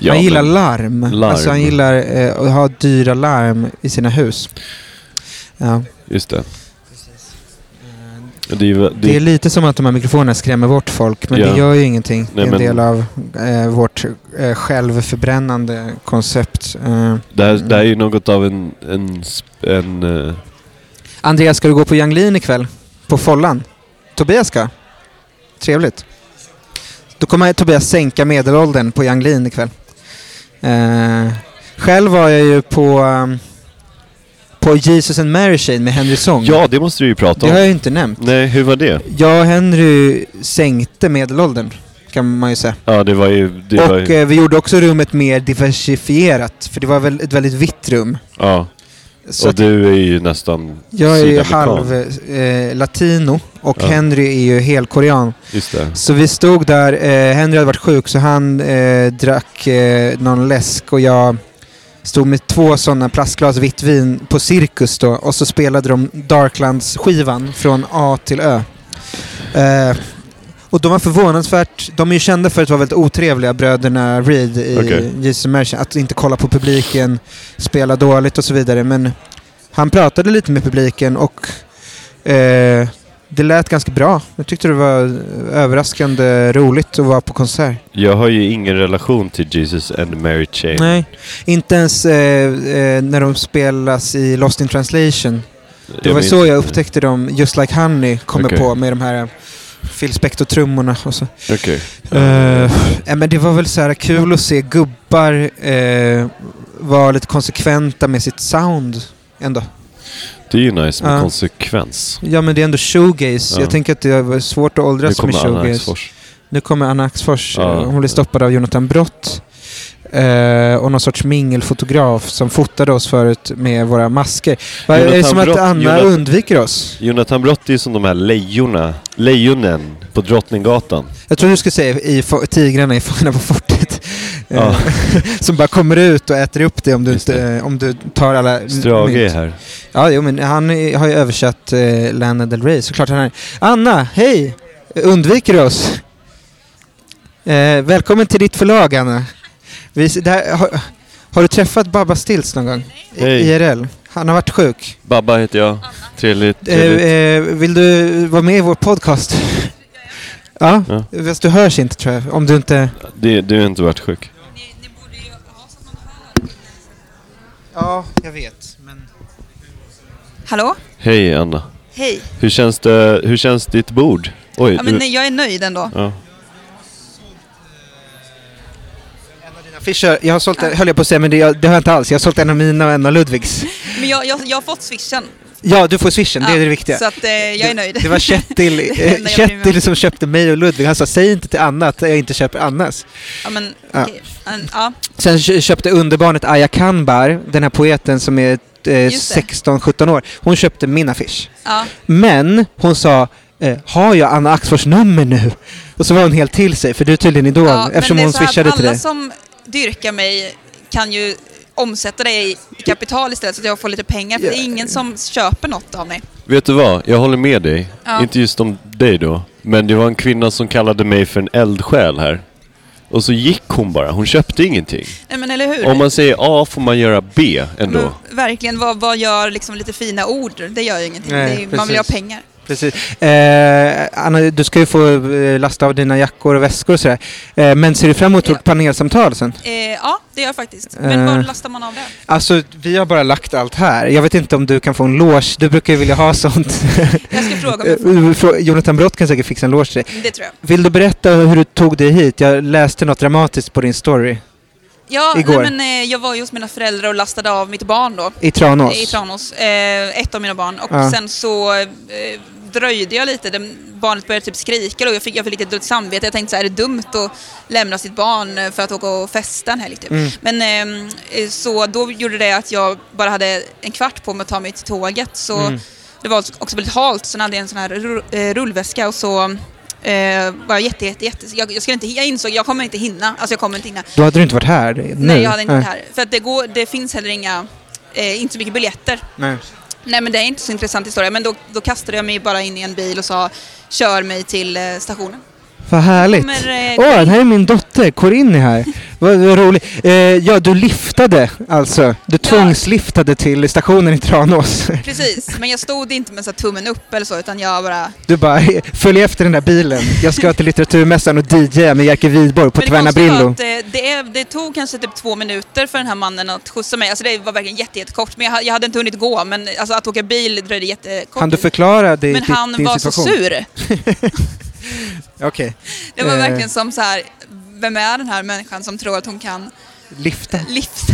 Speaker 1: Ja,
Speaker 3: han gillar
Speaker 1: men-
Speaker 3: larm.
Speaker 1: larm.
Speaker 3: Alltså han gillar eh, att ha dyra larm i sina hus. Ja.
Speaker 1: Just det. Det är, ju- det,
Speaker 3: Det är lite som att de här mikrofonerna skrämmer bort folk, men
Speaker 1: Ja.
Speaker 3: det gör ju ingenting. det är en
Speaker 1: men-
Speaker 3: del av eh, vårt eh, självförbrännande koncept. Eh,
Speaker 1: det, här, det här är ju något av en... en, en eh,
Speaker 3: Andreas, ska du gå på Yang Lean ikväll? På Follan? Tobias ska? Trevligt. Då kommer Tobias sänka medelåldern på Yang Lean ikväll. Eh, själv var jag ju på, um, på Jesus and Mary Chain med Henry Song.
Speaker 1: ja, det måste du ju prata
Speaker 3: det
Speaker 1: om.
Speaker 3: har jag ju inte nämnt.
Speaker 1: Nej, hur var det?
Speaker 3: Jag och Henry sänkte medelåldern, kan man ju säga.
Speaker 1: Ja, det var ju... Det var
Speaker 3: och
Speaker 1: ju
Speaker 3: eh, vi gjorde också rummet mer diversifierat, för det var väl ett väldigt vitt rum.
Speaker 1: ja.
Speaker 3: Så
Speaker 1: Och du är ju nästan
Speaker 3: jag är ju halv eh, latino och
Speaker 1: Ja.
Speaker 3: Henry är ju helkorean.
Speaker 1: Just det.
Speaker 3: Så vi stod där, eh, Henry hade varit sjuk så han eh, drack eh, någon läsk och jag stod med två sådana plastglas vitt vin på Cirkus då och så spelade de Darklands-skivan från A till Ö. Och de var förvånansvärt, de är ju kända för att vara väldigt otrevliga bröderna Reed i
Speaker 1: Okej.
Speaker 3: Jesus Mary, att inte kolla på publiken, spela dåligt och så vidare. Men han pratade lite med publiken och eh, det lät ganska bra. Jag tyckte det var överraskande roligt att vara på konsert.
Speaker 1: Jag har ju ingen relation till Jesus and Mary Chain.
Speaker 3: Nej, inte ens eh, eh, när de spelas i Lost in translation. Det
Speaker 1: Jag
Speaker 3: var så jag upptäckte dem, Just Like Honey kommer
Speaker 1: Okej.
Speaker 3: på med de här Phil Spector-trummorna och så.
Speaker 1: Okej.
Speaker 3: Eh, ja, men det var väl så här kul att se gubbar eh, vara lite konsekventa med sitt sound ändå.
Speaker 1: Det är ju nice med
Speaker 3: Ja.
Speaker 1: konsekvens.
Speaker 3: Ja men det är ändå shoegaze.
Speaker 1: Ja.
Speaker 3: Jag tänker att det var svårt att åldras med shoegaze. Nu kommer Anna Axfors. Eh, Hon blev stoppad av Jonathan Brott. Eh, och någon sorts mingelfotograf som fotade oss förut med våra masker. Va, är det som att
Speaker 1: Brott-
Speaker 3: Anna
Speaker 1: Jonathan-
Speaker 3: undviker oss?
Speaker 1: Jonathan Brott är ju som de här lejonerna, lejonen på Drottninggatan.
Speaker 3: Jag tror du skulle säga i tigrarna i Fångarna på fortet. Eh,
Speaker 1: Ja. <laughs>
Speaker 3: som bara kommer ut och äter upp dig om du, inte, eh, om du tar alla
Speaker 1: Strage är här.
Speaker 3: Ja, jo, men han har ju översatt eh, Lana Del Rey. Såklart han är. Anna, hej! Undviker du oss? Eh, välkommen till ditt förlag, Anna. Vi, där, har, har du träffat Babba Stills någon gång? I,
Speaker 1: Hej.
Speaker 3: IRL? Han har varit sjuk.
Speaker 1: Babba heter jag. Trevligt.
Speaker 3: Eh,
Speaker 1: trevligt.
Speaker 3: eh, vill du vara med i vår podcast? ja,
Speaker 1: Ja.
Speaker 3: fast du hörs inte tror jag. Om du inte...
Speaker 1: Det, du har inte varit sjuk.
Speaker 3: Ja, jag vet. Men...
Speaker 7: Hallå?
Speaker 1: Hej Anna.
Speaker 7: Hej.
Speaker 1: Hur känns, det, hur känns ditt bord? Oj,
Speaker 7: Ja, men
Speaker 1: du,
Speaker 7: nej, jag är nöjd ändå.
Speaker 1: ja.
Speaker 3: Affischer, jag har sålt, höll jag på att säga, men det, det har jag inte alls. Jag har sålt en av mina och en av Ludvigs. <laughs>
Speaker 7: Men jag, jag, jag har fått swishen.
Speaker 3: Ja, du får swishen, det är
Speaker 7: Ja,
Speaker 3: det viktiga.
Speaker 7: Så att eh, jag är nöjd.
Speaker 3: Det var <laughs>
Speaker 7: Det
Speaker 3: eh,
Speaker 7: jag bryr mig om.
Speaker 3: Kjetil som köpte mig och Ludvig. Han sa säg inte till Anna att jag inte köper Annas.
Speaker 7: Ja, men
Speaker 3: Ja.
Speaker 7: okej. En- Ja.
Speaker 3: Sen kö- köpte underbarnet Aya Kanbar, den här poeten som är eh,
Speaker 7: Just det.
Speaker 3: 16-17 år. Hon köpte min affisch. Men hon sa eh, har jag Anna Axfors nummer nu? Och så var hon helt till sig, för du är tydligen idol,
Speaker 7: ja
Speaker 3: eftersom hon
Speaker 7: det
Speaker 3: swishade till
Speaker 7: alla
Speaker 3: dig.
Speaker 7: som dyrkar mig kan ju omsätta det i kapital istället så att jag får lite pengar. För det är ingen som köper något av mig.
Speaker 1: Vet du vad? Jag håller med dig.
Speaker 7: Ja.
Speaker 1: Inte just om dig då. Men det var en kvinna som kallade mig för en eldsjäl här. Och så gick hon bara. Hon köpte ingenting.
Speaker 7: Nej men eller hur?
Speaker 1: Om man säger A får man göra B ändå.
Speaker 7: Men verkligen, vad, vad gör liksom lite fina ord? Det gör ju ingenting.
Speaker 3: Nej,
Speaker 7: det är, man vill ha pengar.
Speaker 3: Precis. Eh, Anna, du ska ju få eh, lasta av dina jackor och väskor och sådär. Eh, men ser du fram emot
Speaker 7: Ja.
Speaker 3: vårt panelsamtal sen?
Speaker 7: Eh, ja, det gör jag faktiskt. Men
Speaker 3: Eh.
Speaker 7: var lastar man av det?
Speaker 3: Alltså, vi har bara lagt allt här. Jag vet inte om du kan få en loge. Du brukar ju vilja ha sånt.
Speaker 7: Jag ska fråga om jag. <laughs>
Speaker 3: Eh, Jonathan Brott kan säkert fixa en loge till dig.
Speaker 7: Det tror jag.
Speaker 3: Vill du berätta hur du tog dig hit? Jag läste något dramatiskt på din story
Speaker 7: Ja,
Speaker 3: Igår.
Speaker 7: Nej, men, eh, jag var ju hos mina föräldrar och lastade av mitt barn då.
Speaker 3: i Tranås.
Speaker 7: I Tranås. Eh, ett av mina barn. Och
Speaker 3: Ja.
Speaker 7: sen så eh, dröjde jag lite. Den, barnet började typ skrika och jag fick, jag fick lite dåligt samvete. Jag tänkte så här, är det dumt att lämna sitt barn eh, för att åka och festa en helg typ.
Speaker 3: Mm.
Speaker 7: Men ehm, eh, så då gjorde det att jag bara hade en kvart på mig att ta mig till tåget. Så
Speaker 3: Mm.
Speaker 7: det var också väldigt halt. Sen hade jag en sån här eh, rullväska och så eh, var jag jätte, jätte, jätte... Jag, jag, skulle inte, jag insåg jag kommer inte hinna. Alltså jag kommer inte hinna.
Speaker 3: Då hade du inte varit här nu.
Speaker 7: Nej, jag hade inte varit här. För att det, går, det finns heller inga, eh, inte så mycket biljetter.
Speaker 3: Nej.
Speaker 7: Nej men det är inte så intressant historia. Men då, då kastade jag mig bara in i en bil och sa kör mig till eh, stationen.
Speaker 3: Vad härligt.
Speaker 7: Eh,
Speaker 3: Åh, det här är min dotter. Corinne är här. Vad, vad roligt. Eh, ja, du liftade alltså. Du tvångsliftade till stationen i Tranås.
Speaker 7: Precis, men jag stod inte med så tummen upp eller så utan jag bara...
Speaker 3: Du bara, följ efter den där bilen. Jag ska till litteraturmässan och DJa med Jerker Widborg på
Speaker 7: Men det
Speaker 3: Tverna
Speaker 7: att eh, det, det tog kanske typ två minuter för den här mannen att skjutsa mig. Alltså det var verkligen jätte, jättekort. Men jag, jag hade inte hunnit gå. Men alltså, att åka bil dröjde jättekort.
Speaker 3: Kan du förklara det,
Speaker 7: men
Speaker 3: din,
Speaker 7: han
Speaker 3: din
Speaker 7: var
Speaker 3: situation?
Speaker 7: så sur. <laughs>
Speaker 3: Okej.
Speaker 7: Det var
Speaker 3: Eh.
Speaker 7: verkligen som så här, vem är den här människan som tror att hon kan
Speaker 3: Lifta
Speaker 7: lyfta?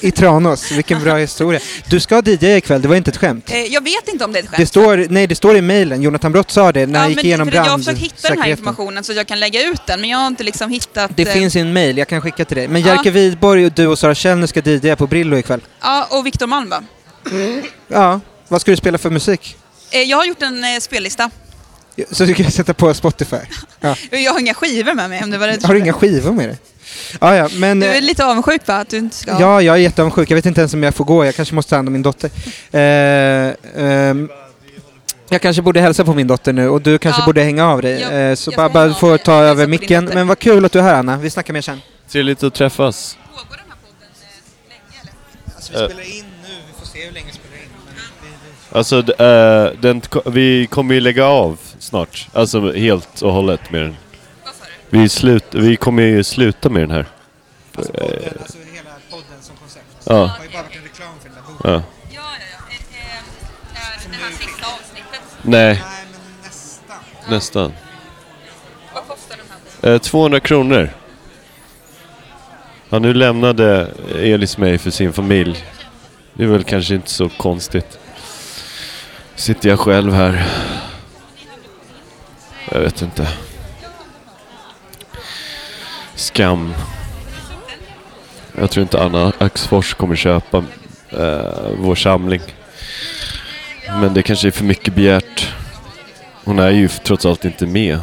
Speaker 7: <laughs>
Speaker 3: i Tranås. Vilken bra historia. Du ska DJa ikväll, det var inte ett skämt.
Speaker 7: Eh, jag vet inte om det är ett
Speaker 3: Det
Speaker 7: skämt.
Speaker 3: står, nej, det står i mejlen. Jonathan Brott sa det när han gick igenom
Speaker 7: för Jag har försökt hitta den här informationen så jag kan lägga ut den, men jag har inte liksom hittat...
Speaker 3: Det
Speaker 7: eh,
Speaker 3: finns i en mail, jag kan skicka till dig. Men
Speaker 7: Ja.
Speaker 3: Jerker Widborg och du och Sara Källner ska DJa på Brillo ikväll.
Speaker 7: Ja, och Viktor Malm va?
Speaker 3: Ja, vad ska du spela för musik?
Speaker 7: Eh, jag har gjort en spellista.
Speaker 3: Så du kan sätta på Spotify. <laughs> Ja.
Speaker 7: Jag har inga skivor med mig om det var det
Speaker 3: Har du inga skivor med dig? Ja, ja, men...
Speaker 7: Du är
Speaker 3: eh,
Speaker 7: lite avundsjuk va? Att du inte ska...
Speaker 3: Ja, jag är jätteavundsjuk. Jag vet inte ens om jag får gå. Jag kanske måste ta hand om min dotter. Eh, ehm, jag kanske borde hälsa på min dotter nu och du kanske
Speaker 7: Ja.
Speaker 3: borde hänga av dig.
Speaker 7: Jag-
Speaker 3: Eh, så
Speaker 7: jag
Speaker 3: bara,
Speaker 7: ska
Speaker 3: bara
Speaker 7: hänga av
Speaker 3: få
Speaker 7: mig.
Speaker 3: ta över micken. Men vad kul att du är här Anna. Vi snackar mer sen.
Speaker 1: Trevligt att träffas.
Speaker 7: Pågår den här podden länge eller?
Speaker 3: Alltså,
Speaker 1: vi
Speaker 3: spelar in nu. Vi får se hur länge vi spelar in.
Speaker 1: Alltså, d- eh, den, vi kommer ju lägga av snart. Alltså helt och hållet med den.
Speaker 7: Vad sa du?
Speaker 1: Vi, slut, vi kommer ju sluta med den här.
Speaker 3: alltså hela podden som koncept.
Speaker 1: Ja,
Speaker 3: har ju bara varit en reklam för den där boken.
Speaker 1: ja.
Speaker 7: Ja, ja, ja. Eh, eh, Är det här sista avsnittet?
Speaker 1: Nej,
Speaker 3: Nej, men nästan.
Speaker 1: nästan.
Speaker 7: Vad kostar den här?
Speaker 1: Eh, 200 kronor. Ja, nu lämnade Elis mig för sin familj. Det är väl kanske inte så konstigt. Sitter jag själv här. Jag vet inte. Skam. Jag tror inte Anna Axfors kommer köpa eh, vår samling. Men det kanske är för mycket begärt. Hon är ju trots allt inte med.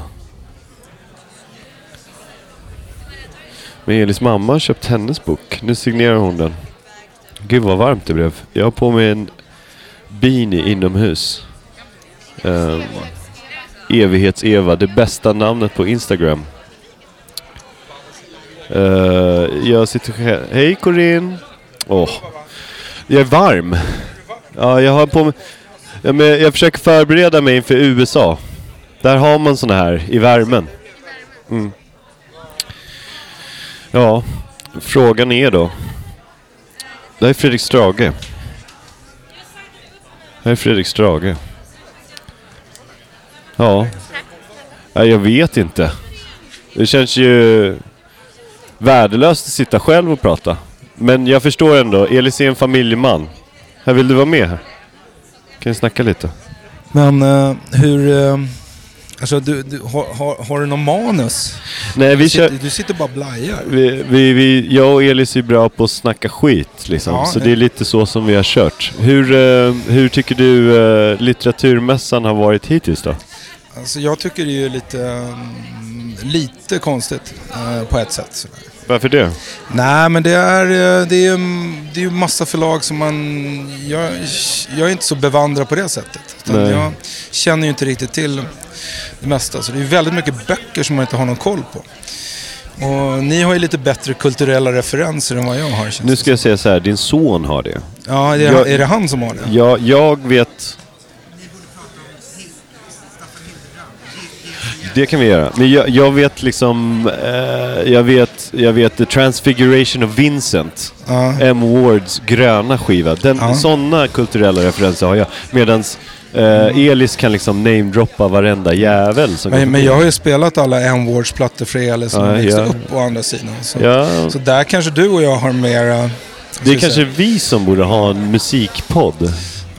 Speaker 1: Men Elis mamma har köpt hennes bok. Nu signerar hon den. Gud vad varmt det blev. Jag har på mig en beanie inomhus. Um, Evighets-Eva, det bästa namnet på Instagram. Uh, jag sitter själv. Hej Corinne! Åh, jag är varm. Ja, jag har på mig... Ja, men jag försöker förbereda mig inför USA. Där har man såna här i värmen. Mm. Ja, frågan är då. Det här är Fredrik Strage. Det här är Fredrik Strage. Ja. ja. Jag vet inte. Det känns ju värdelöst att sitta själv och prata. Men jag förstår ändå. Elis är en familjeman. Här vill du vara med här? Kan vi snacka lite?
Speaker 4: Men eh, hur... eh, alltså du, du, har, har, har du någon manus?
Speaker 1: Nej, vi
Speaker 4: du,
Speaker 1: kör...
Speaker 4: sitter, du sitter bara och blajar.
Speaker 1: Vi, vi, vi, jag och Elis är bra på att snacka skit liksom.
Speaker 4: Ja,
Speaker 1: så det är lite så som vi har kört. Hur, eh, hur tycker du litteraturmässan har varit hittills då?
Speaker 4: Alltså jag tycker det är lite, mm, lite konstigt eh, på ett sätt. Sådär.
Speaker 1: Varför det?
Speaker 4: Nej, men det är, eh, det är, det är ju massa förlag som man... Jag, jag är inte så bevandrad på det sättet. Jag känner ju inte riktigt till det mesta. Så det är ju väldigt mycket böcker som man inte har någon koll på. Och ni har ju lite bättre kulturella referenser än vad jag har.
Speaker 1: Nu ska jag säga så här, din son har det.
Speaker 4: Ja, är det,
Speaker 1: jag-
Speaker 4: är det han som har det?
Speaker 1: Jag, jag vet... Det kan vi göra. Men jag, jag vet liksom... Eh, jag, vet, jag vet The Transfiguration of Vincent.
Speaker 4: Ja.
Speaker 1: M. Wards gröna skiva. Den,
Speaker 4: Ja.
Speaker 1: Sådana kulturella referenser har jag. Medans eh, Elis kan liksom namedroppa varenda jävel som
Speaker 4: Men, men jag har ju spelat alla M-Wards plattor för Elis som
Speaker 1: Ja,
Speaker 4: har växt
Speaker 1: ja.
Speaker 4: upp å andra sidan. Så,
Speaker 1: Ja,
Speaker 4: så där kanske du och jag har mera...
Speaker 1: det är kanske
Speaker 4: säga?
Speaker 1: vi som borde ha en musikpodd.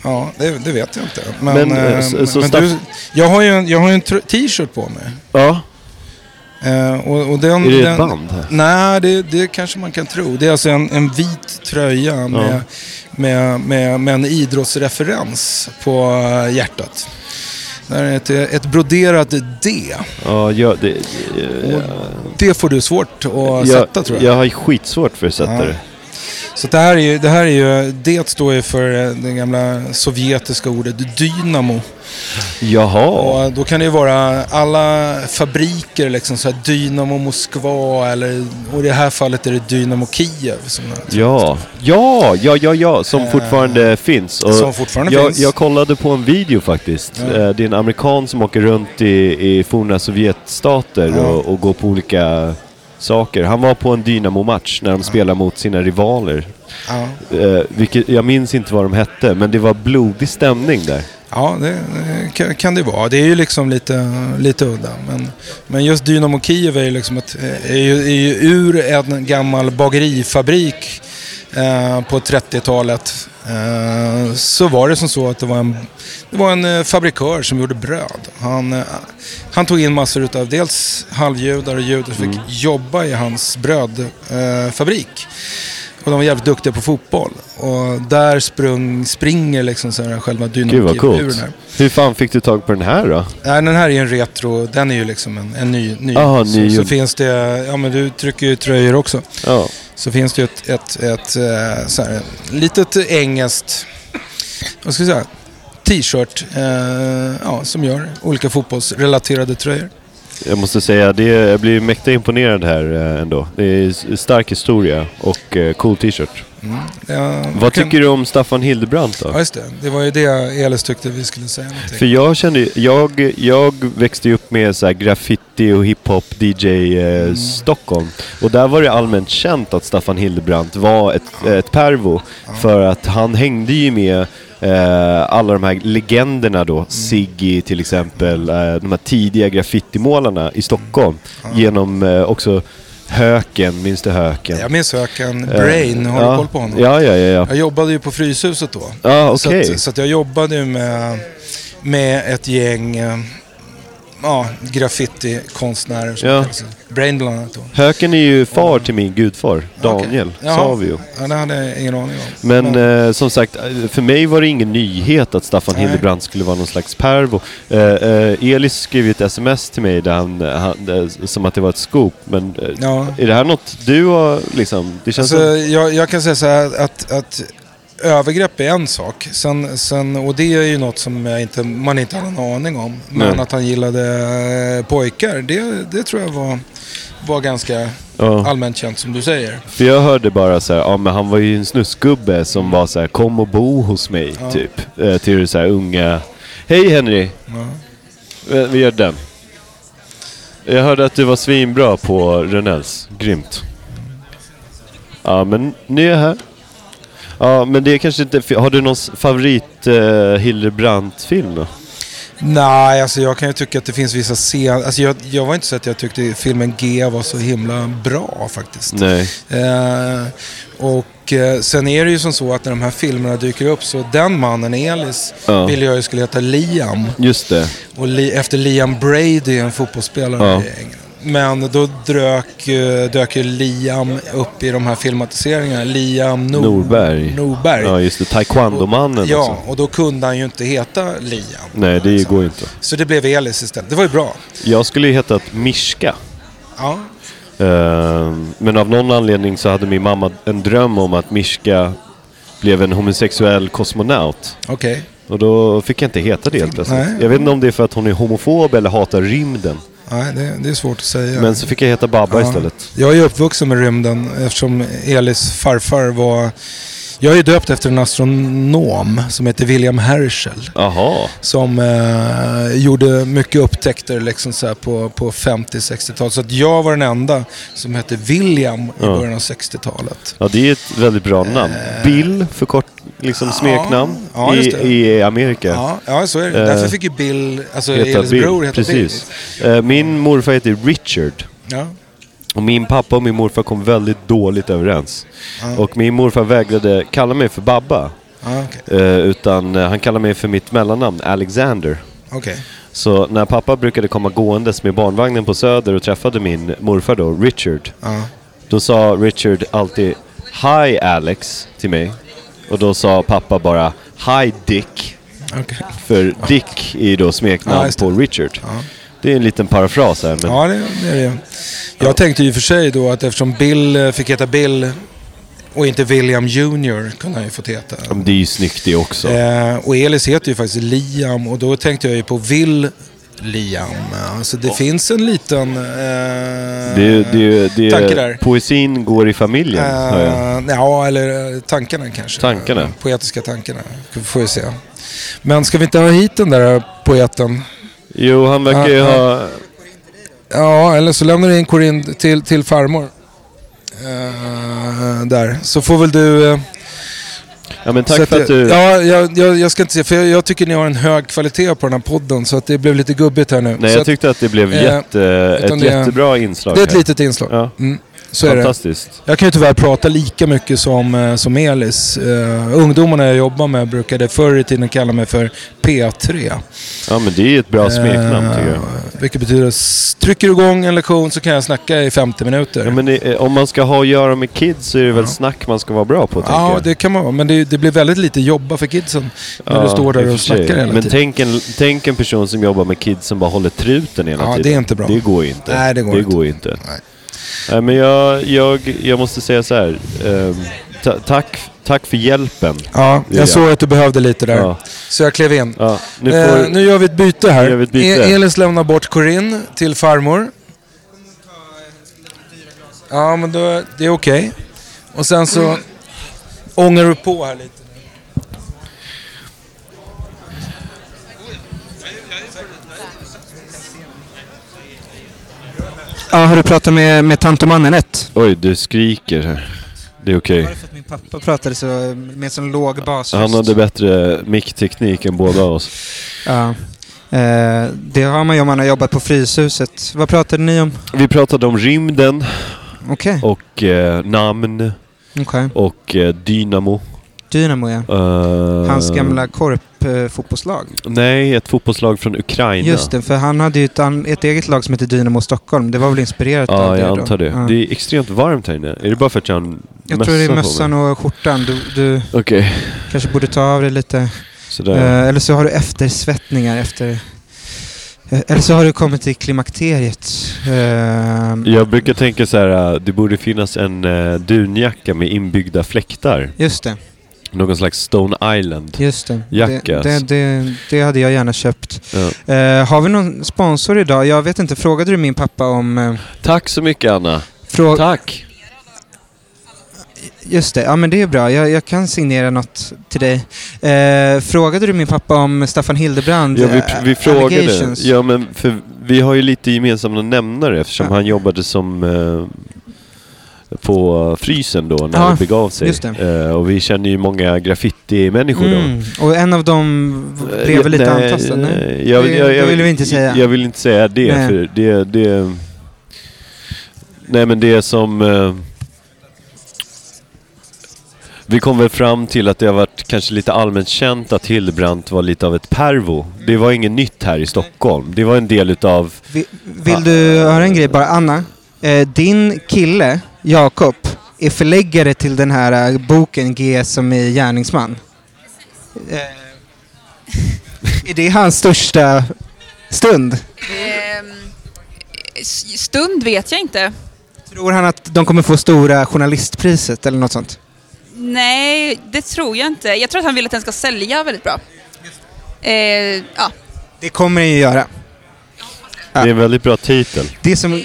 Speaker 4: Ja, det, det vet jag inte. Men,
Speaker 1: Men,
Speaker 4: eh,
Speaker 1: eh, så-
Speaker 4: men
Speaker 1: så
Speaker 4: du,
Speaker 1: Staff-
Speaker 4: jag har ju en, jag har en t-shirt på mig.
Speaker 1: Ja,
Speaker 4: Eh, och, och den,
Speaker 1: är det
Speaker 4: den,
Speaker 1: ett band? här?
Speaker 4: Nej, det, det kanske man kan tro. Det är alltså en, en vit tröja med, med, med, med en idrottsreferens på eh, hjärtat. Det är ett, ett broderat D.
Speaker 1: Ja, jag, det,
Speaker 4: Och det får du svårt att
Speaker 1: jag,
Speaker 4: sätta tror jag.
Speaker 1: jag har skitsvårt för att sätta
Speaker 4: Ja.
Speaker 1: det.
Speaker 4: Så det här är ju, det här är ju, det står ju för eh, det gamla sovjetiska ordet dynamo.
Speaker 1: Jaha.
Speaker 4: Och då kan det ju vara alla fabriker, liksom så här Dynamo Moskva eller, och i det här fallet är det Dynamo Kiev. Som,
Speaker 1: Ja, ja, ja, ja, ja, som
Speaker 4: Eh,
Speaker 1: fortfarande finns. Och
Speaker 4: som fortfarande
Speaker 1: jag,
Speaker 4: finns.
Speaker 1: jag kollade på en video faktiskt.
Speaker 4: Ja.
Speaker 1: Eh, Det är en amerikan som åker runt i, i forna Sovjetstater
Speaker 4: Ja.
Speaker 1: och, och går på olika saker. Han var på en Dynamo-match när de spelar mot sina rivaler.
Speaker 4: Ja,
Speaker 1: Eh, vilket, jag minns inte vad de hette, men det var blodig stämning där.
Speaker 4: ja det, kan det vara. Det är ju liksom lite, lite udda. Men, men just Dynamo Kiev är ju, liksom ett, är ju, är ju ur en gammal bagerifabrik eh, på 30-talet. Eh, så var det som så att det var en, det var en eh, fabrikör som gjorde bröd. Han, han tog in massor utav dels halvjudar och judar som fick jobba i hans brödfabrik. Och de var jävligt duktiga på fotboll. Och där sprung, springer liksom så här själva
Speaker 1: Gud vad
Speaker 4: dynamiken
Speaker 1: coolt.
Speaker 4: här.
Speaker 1: Hur fan fick du tag på den här då?
Speaker 4: Nej, den här är ju en retro, den är ju liksom en, en ny. ny.
Speaker 1: Aha,
Speaker 4: så,
Speaker 1: ny.
Speaker 4: så finns det, ja men du trycker ju tröjor också.
Speaker 1: Ja.
Speaker 4: Så finns det ju ett, ett, ett, eh, så här, litet engelskt, vad ska jag säga, t-shirt eh, ja, som gör olika fotbollsrelaterade tröjor.
Speaker 1: Jag måste säga, det, jag blir mäkta imponerad här eh, ändå. Det är stark historia och eh, cool t-shirt.
Speaker 4: Ja,
Speaker 1: Vad tycker du om Staffan Hildebrandt då?
Speaker 4: Ja, just det. Det var ju det Elis tyckte vi skulle säga någonting.
Speaker 1: För jag kände, jag, jag växte ju upp med så graffiti och hiphop DJ eh,
Speaker 4: Mm.
Speaker 1: Stockholm. Och där var det allmänt känt att Staffan Hildebrandt var ett, ett pervo. För att han hängde ju med eh, alla de här legenderna
Speaker 4: Mm.
Speaker 1: då. Siggy till exempel, eh, de här tidiga graffitimålarna i Stockholm. Genom eh, också Höken, minns du Höken?
Speaker 4: Jag minns Höken
Speaker 1: Eh,
Speaker 4: Brain, har
Speaker 1: ja.
Speaker 4: du koll på honom?
Speaker 1: Ja, ja, ja. ja.
Speaker 4: Jag jobbade ju på Fryshuset då.
Speaker 1: Ja,
Speaker 4: Så,
Speaker 1: okej.
Speaker 4: att, så att jag jobbade ju med, med ett gäng eh, ja, graffitikonstnärer.
Speaker 1: Ja.
Speaker 4: Brain bland annat då.
Speaker 1: Höken är ju far till min gudfar, Daniel.
Speaker 4: Jaha.
Speaker 1: Savio.
Speaker 4: Ja, det hade jag ingen aning om.
Speaker 1: Men eh, som sagt, eh, för mig var det ingen nyhet att Staffan
Speaker 4: Nej.
Speaker 1: Hildebrandt skulle vara någon slags pervo. Eh, eh, Elis skrev ju ett sms till mig där han, han, eh, som att det var ett scoop. Men eh,
Speaker 4: Ja.
Speaker 1: är det här något du har liksom... Det känns
Speaker 4: Alltså,
Speaker 1: som...
Speaker 4: jag, jag kan säga så här att, att övergrepp är en sak. Sen, sen, och det är ju något som inte, man inte har någon aning om. Men
Speaker 1: Nej.
Speaker 4: att han gillade eh, pojkar, det, det tror jag var, var ganska
Speaker 1: Ja.
Speaker 4: allmänt känt som du säger.
Speaker 1: För jag hörde bara så här, ja men han var ju en snusgubbe som var så här, kom och bo hos mig,
Speaker 4: Ja.
Speaker 1: typ. Eh, till så här unga... Hej Henry!
Speaker 4: Ja.
Speaker 1: Eh, Vi gör den. Jag hörde att du var svinbra på Rönnells. Grymt. Ja, men nu är här. Ja, men det är kanske inte... Har du någon favorit uh, Hildebrandt-film då?
Speaker 4: Nej, alltså jag kan ju tycka att det finns vissa scener. Alltså jag, jag var inte så att jag tyckte filmen G var så himla bra faktiskt.
Speaker 1: Nej.
Speaker 4: Eh, och eh, sen är det ju som så att när de här filmerna dyker upp så den mannen, Elis,
Speaker 1: Ja.
Speaker 4: ville jag ju skulle heta Liam.
Speaker 1: Just det.
Speaker 4: Och li, efter Liam Brady, en fotbollsspelare
Speaker 1: Ja.
Speaker 4: i England. Men då dök, eh, dök ju Liam upp i de här filmatiseringarna. Liam Nor-
Speaker 1: Norberg.
Speaker 4: Norberg.
Speaker 1: Ja, just det. Taekwondo-mannen
Speaker 4: Ja,
Speaker 1: också.
Speaker 4: och då kunde han ju inte heta Liam.
Speaker 1: Nej, det går ju inte.
Speaker 4: Så det blev Elis istället. Det var ju bra.
Speaker 1: Jag skulle ju hetat Mishka.
Speaker 4: Ja,
Speaker 1: Eh, men av någon anledning så hade min mamma en dröm om att Mishka blev en homosexuell kosmonaut.
Speaker 4: okej.
Speaker 1: Och då fick jag inte heta det helt plötsligt.
Speaker 4: Nej.
Speaker 1: Jag vet inte om det är för att hon är homofob eller hatar rymden.
Speaker 4: Nej, det, det är svårt att säga.
Speaker 1: Men så fick jag heta Babba
Speaker 4: Ja.
Speaker 1: istället.
Speaker 4: Jag är uppvuxen med rymden eftersom Elis farfar var Jag är döpt efter en astronom som heter William Herschel.
Speaker 1: Jaha.
Speaker 4: Som eh, gjorde mycket upptäckter liksom så på, på 50-60-talet. Så att jag var den enda som hette William i
Speaker 1: Ja.
Speaker 4: början av 60-talet.
Speaker 1: Ja, det är ett väldigt bra namn. Bill, för kort liksom smeknamn
Speaker 4: ja,
Speaker 1: i, i Amerika.
Speaker 4: Ja, ja, så är det.
Speaker 1: Eh,
Speaker 4: Därför fick ju Bill, alltså Elis
Speaker 1: Bill,
Speaker 4: bror, heta
Speaker 1: precis. Eh, Min morfar heter Richard.
Speaker 4: Bill. Ja.
Speaker 1: Och min pappa och min morfar kom väldigt dåligt överens.
Speaker 4: Ja.
Speaker 1: Och min morfar vägrade kalla mig för Babba.
Speaker 4: Ja, okej.
Speaker 1: Eh, utan eh, han kallade mig för mitt mellannamn, Alexander.
Speaker 4: Okej.
Speaker 1: Så när pappa brukade komma gåendes med barnvagnen på Söder och träffade min morfar då, Richard.
Speaker 4: Ja.
Speaker 1: Då sa Richard alltid Hi Alex till mig. Och då sa pappa bara Hi Dick.
Speaker 4: Okej.
Speaker 1: För Dick är ju då
Speaker 4: Ja,
Speaker 1: smeknamn
Speaker 4: det.
Speaker 1: på Richard.
Speaker 4: Ja.
Speaker 1: Det är en liten parafras här. Men
Speaker 4: Ja, det, det är det. Jag tänkte ju för sig då att eftersom Bill eh, fick heta Bill och inte William Jr kunde han ju fått heta.
Speaker 1: det är ju snyggt det också.
Speaker 4: Eh, och Elis heter ju faktiskt Liam och då tänkte jag ju på Will Liam. Alltså det finns en liten... Eh,
Speaker 1: Det, det, det,
Speaker 4: tanke där.
Speaker 1: Poesin går i familjen.
Speaker 4: Eh, ja, eller eh, tankarna kanske.
Speaker 1: Tankarna.
Speaker 4: Eh, Poetiska tankarna. Får vi se. Men ska vi inte ha hit den där poeten?
Speaker 1: Jo, han verkar ju
Speaker 4: Ja,
Speaker 1: ha...
Speaker 4: Ja, eller så lämnar du in Corinne till, till farmor. Eh, där. Så får väl du...
Speaker 1: Ja, men tack
Speaker 4: sätta-
Speaker 1: för att du...
Speaker 4: Ja, jag, jag, jag ska inte säga, för jag, jag tycker ni har en hög kvalitet på den här podden så att det blev lite gubbigt här nu.
Speaker 1: Nej,
Speaker 4: så
Speaker 1: jag
Speaker 4: att,
Speaker 1: tyckte att det blev
Speaker 4: eh,
Speaker 1: jätte, ett
Speaker 4: det-
Speaker 1: jättebra inslag
Speaker 4: det är ett
Speaker 1: här.
Speaker 4: litet inslag.
Speaker 1: Ja,
Speaker 4: Mm, så är det.
Speaker 1: fantastiskt.
Speaker 4: Jag kan ju tyvärr prata lika mycket som, eh, som Elis. Uh, ungdomarna jag jobbar med brukade förr i tiden kalla mig för P3.
Speaker 1: Ja, men det är ett bra smeknamn tycker jag.
Speaker 4: Eh, Vilket betyder att trycker du igång en lektion så kan jag snacka i 50 minuter.
Speaker 1: Ja, men det, eh, om man ska ha att göra med kids så är det väl snack man ska vara bra på,
Speaker 4: Ja,
Speaker 1: jag.
Speaker 4: det kan man vara. Men det, det blir väldigt lite jobba för kidsen när du står där
Speaker 1: och
Speaker 4: snackar hela
Speaker 1: Men
Speaker 4: tiden.
Speaker 1: tänk en, tänk en person som jobbar med kids som bara håller truten hela
Speaker 4: Ja,
Speaker 1: tiden.
Speaker 4: det är inte bra.
Speaker 1: Det går ju inte.
Speaker 4: Nej, det går
Speaker 1: det
Speaker 4: inte.
Speaker 1: Går inte.
Speaker 4: Nej.
Speaker 1: Nej, men jag, jag, jag måste säga så här. ta, tack, tack för hjälpen.
Speaker 4: Ja, jag såg att du behövde lite där.
Speaker 1: Ja,
Speaker 4: Så jag klev in.
Speaker 1: ja, nu får,
Speaker 4: eh, nu gör vi ett byte här.
Speaker 1: Ett byte.
Speaker 4: E- Elis lämnar bort Corinne till farmor. Ja, men då, det är okej. Och sen så ångar du på här lite.
Speaker 3: Ja, har du pratat med, med tant och mannen ett?
Speaker 1: Oj, du skriker här. Det är okej.
Speaker 3: Var det för att min pappa pratade så, med sån låg bas?
Speaker 1: Han hade bättre mickteknik än båda oss.
Speaker 3: Ja. Eh, det har man ju om man har jobbat på Fryshuset. Vad pratade ni om?
Speaker 1: Vi pratade om rymden
Speaker 3: Okej,
Speaker 1: och eh, namn
Speaker 3: okej.
Speaker 1: och eh, dynamo.
Speaker 3: Dynamo ja.
Speaker 1: Eh,
Speaker 3: Hans gamla korpfotbollslag.
Speaker 1: Nej, ett fotbollslag från Ukraina.
Speaker 3: Just det, för han hade ju ett, ett eget lag som heter Dynamo Stockholm. Det var väl inspirerat av
Speaker 1: Ja,
Speaker 3: det
Speaker 1: jag
Speaker 3: då?
Speaker 1: antar det.
Speaker 3: Ja.
Speaker 1: Det är extremt varmt här inne. Är det bara för att jag har en
Speaker 3: Jag tror det är mössan och skjortan. Du, du
Speaker 1: Okej,
Speaker 3: kanske borde ta av dig lite. Eh, eller så har du eftersvettningar efter... eh, Eller så har du kommit i klimakteriet. Eh,
Speaker 1: Jag brukar tänka så här, det borde finnas en uh, dunjacka med inbyggda fläktar.
Speaker 3: Just det,
Speaker 1: Någon slags Stone Island.
Speaker 3: just det. Det, det, det. det hade jag gärna köpt.
Speaker 1: Ja.
Speaker 3: Eh, har vi någon sponsor idag? Jag vet inte, frågade du min pappa om... eh,
Speaker 1: Tack så mycket Anna.
Speaker 3: frå-
Speaker 1: Tack.
Speaker 3: Just det, ja men det är bra. Jag, jag kan signera något till dig. Eh, frågade du min pappa om Staffan Hildebrand?
Speaker 1: Ja, vi,
Speaker 3: eh,
Speaker 1: vi frågade. Ja, men för vi har ju lite gemensamma nämnare eftersom
Speaker 3: Ja.
Speaker 1: han jobbade som eh, på frysen då när
Speaker 3: Ja,
Speaker 1: det begav sig. Eh, och vi känner ju många graffiti-människor då.
Speaker 3: Mm. Och en av dem
Speaker 1: Eh,
Speaker 3: blev väl lite antastad? Nej?
Speaker 1: nej, Jag,
Speaker 3: Det-
Speaker 1: jag, jag,
Speaker 3: det vill vi inte säga.
Speaker 1: Jag vill inte säga det,
Speaker 3: Nej.
Speaker 1: för det, det... Nej, men det som... Eh, vi kom väl fram till att det har varit kanske lite allmänt känt att Hildebrandt var lite av ett pervo. Det var inget nytt här i Stockholm. Det var en del utav...
Speaker 3: Vi- Vill du höra en grej bara? Anna, eh, din kille, Jakob, är förläggare till den här eh, boken G som är gärningsman. Eh, är det hans största stund?
Speaker 7: Ehm, stund vet jag inte.
Speaker 3: Tror han att de kommer få stora journalistpriset eller något sånt?
Speaker 7: Nej, det tror jag inte. Jag tror att han vill att den ska sälja väldigt bra. Eh, ja.
Speaker 3: Det kommer den ju göra.
Speaker 1: Det är en väldigt bra titel.
Speaker 3: Det är som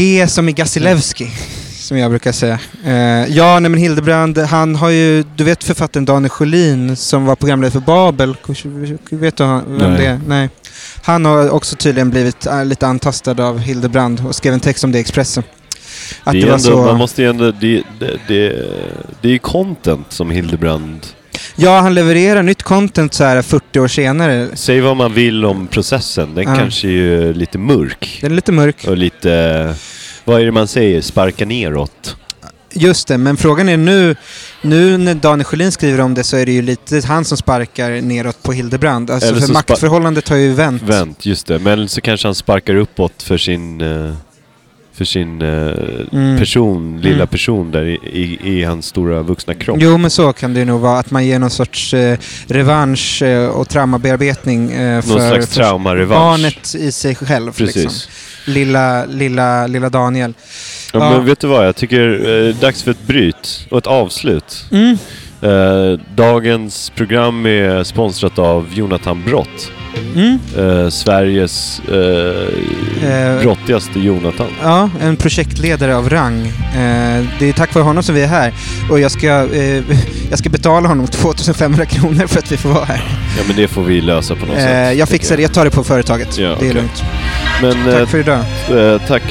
Speaker 3: G som i Gasilewski. som jag brukar säga. Eh, ja, nej men Hildebrand, han har ju, du vet författaren Daniel Sjölin som var programledare för Babel. Vet du han- vem
Speaker 1: Nej.
Speaker 3: det är? Nej. Han har också tydligen blivit äh, lite antastad av Hildebrand och skrev en text om det i Expressen. Att
Speaker 1: det
Speaker 3: det, var
Speaker 1: ändå,
Speaker 3: så...
Speaker 1: Man måste ju ändå... Det, det, det, det är ju content som Hildebrand...
Speaker 3: Ja, han levererar nytt content så här 40 år senare.
Speaker 1: Säg vad man vill om processen. Den
Speaker 3: Ja.
Speaker 1: kanske är ju lite mörk.
Speaker 3: Den är lite mörk.
Speaker 1: Och lite... Vad är det man säger? Sparka neråt.
Speaker 3: Just det, men frågan är nu, nu när Daniel Sjölin skriver om det så är det ju lite han som sparkar neråt på Hildebrand. Alltså
Speaker 1: Eller
Speaker 3: för maktförhållandet har ju vänt.
Speaker 1: Vänt, just det. Men så kanske han sparkar uppåt för sin... eh, För sin eh,
Speaker 3: Mm.
Speaker 1: person, lilla
Speaker 3: Mm.
Speaker 1: person där i, i, i hans stora vuxna kropp.
Speaker 3: Jo, men så kan det nog vara. Att man ger någon sorts eh, revansch eh, och traumabearbetning eh,
Speaker 1: Någon
Speaker 3: för,
Speaker 1: slags
Speaker 3: för
Speaker 1: traumarevansch.
Speaker 3: barnet i sig själv.
Speaker 1: Precis.
Speaker 3: Liksom. Lilla, lilla, lilla Daniel.
Speaker 1: Ja,
Speaker 3: Ja.
Speaker 1: Men vet du vad? Jag tycker eh, dags för ett bryt och ett avslut.
Speaker 3: Mm.
Speaker 1: Eh, dagens program är sponsrat av Jonathan Brott.
Speaker 3: Mm.
Speaker 1: Eh, Sveriges eh,
Speaker 3: Eh,
Speaker 1: brottigaste Jonathan.
Speaker 3: Ja, en projektledare av rang. Eh, det är tack vare honom som vi är här. Och jag ska, eh, jag ska betala honom 2500 kronor för att vi får vara här.
Speaker 1: Ja men det får vi lösa på något sätt.
Speaker 3: Eh, jag
Speaker 1: tänker
Speaker 3: fixar det, jag tar det på företaget.
Speaker 1: Ja,
Speaker 3: det är
Speaker 1: okej.
Speaker 3: lugnt.
Speaker 1: Men eh,
Speaker 3: Tack för idag.
Speaker 1: eh, tack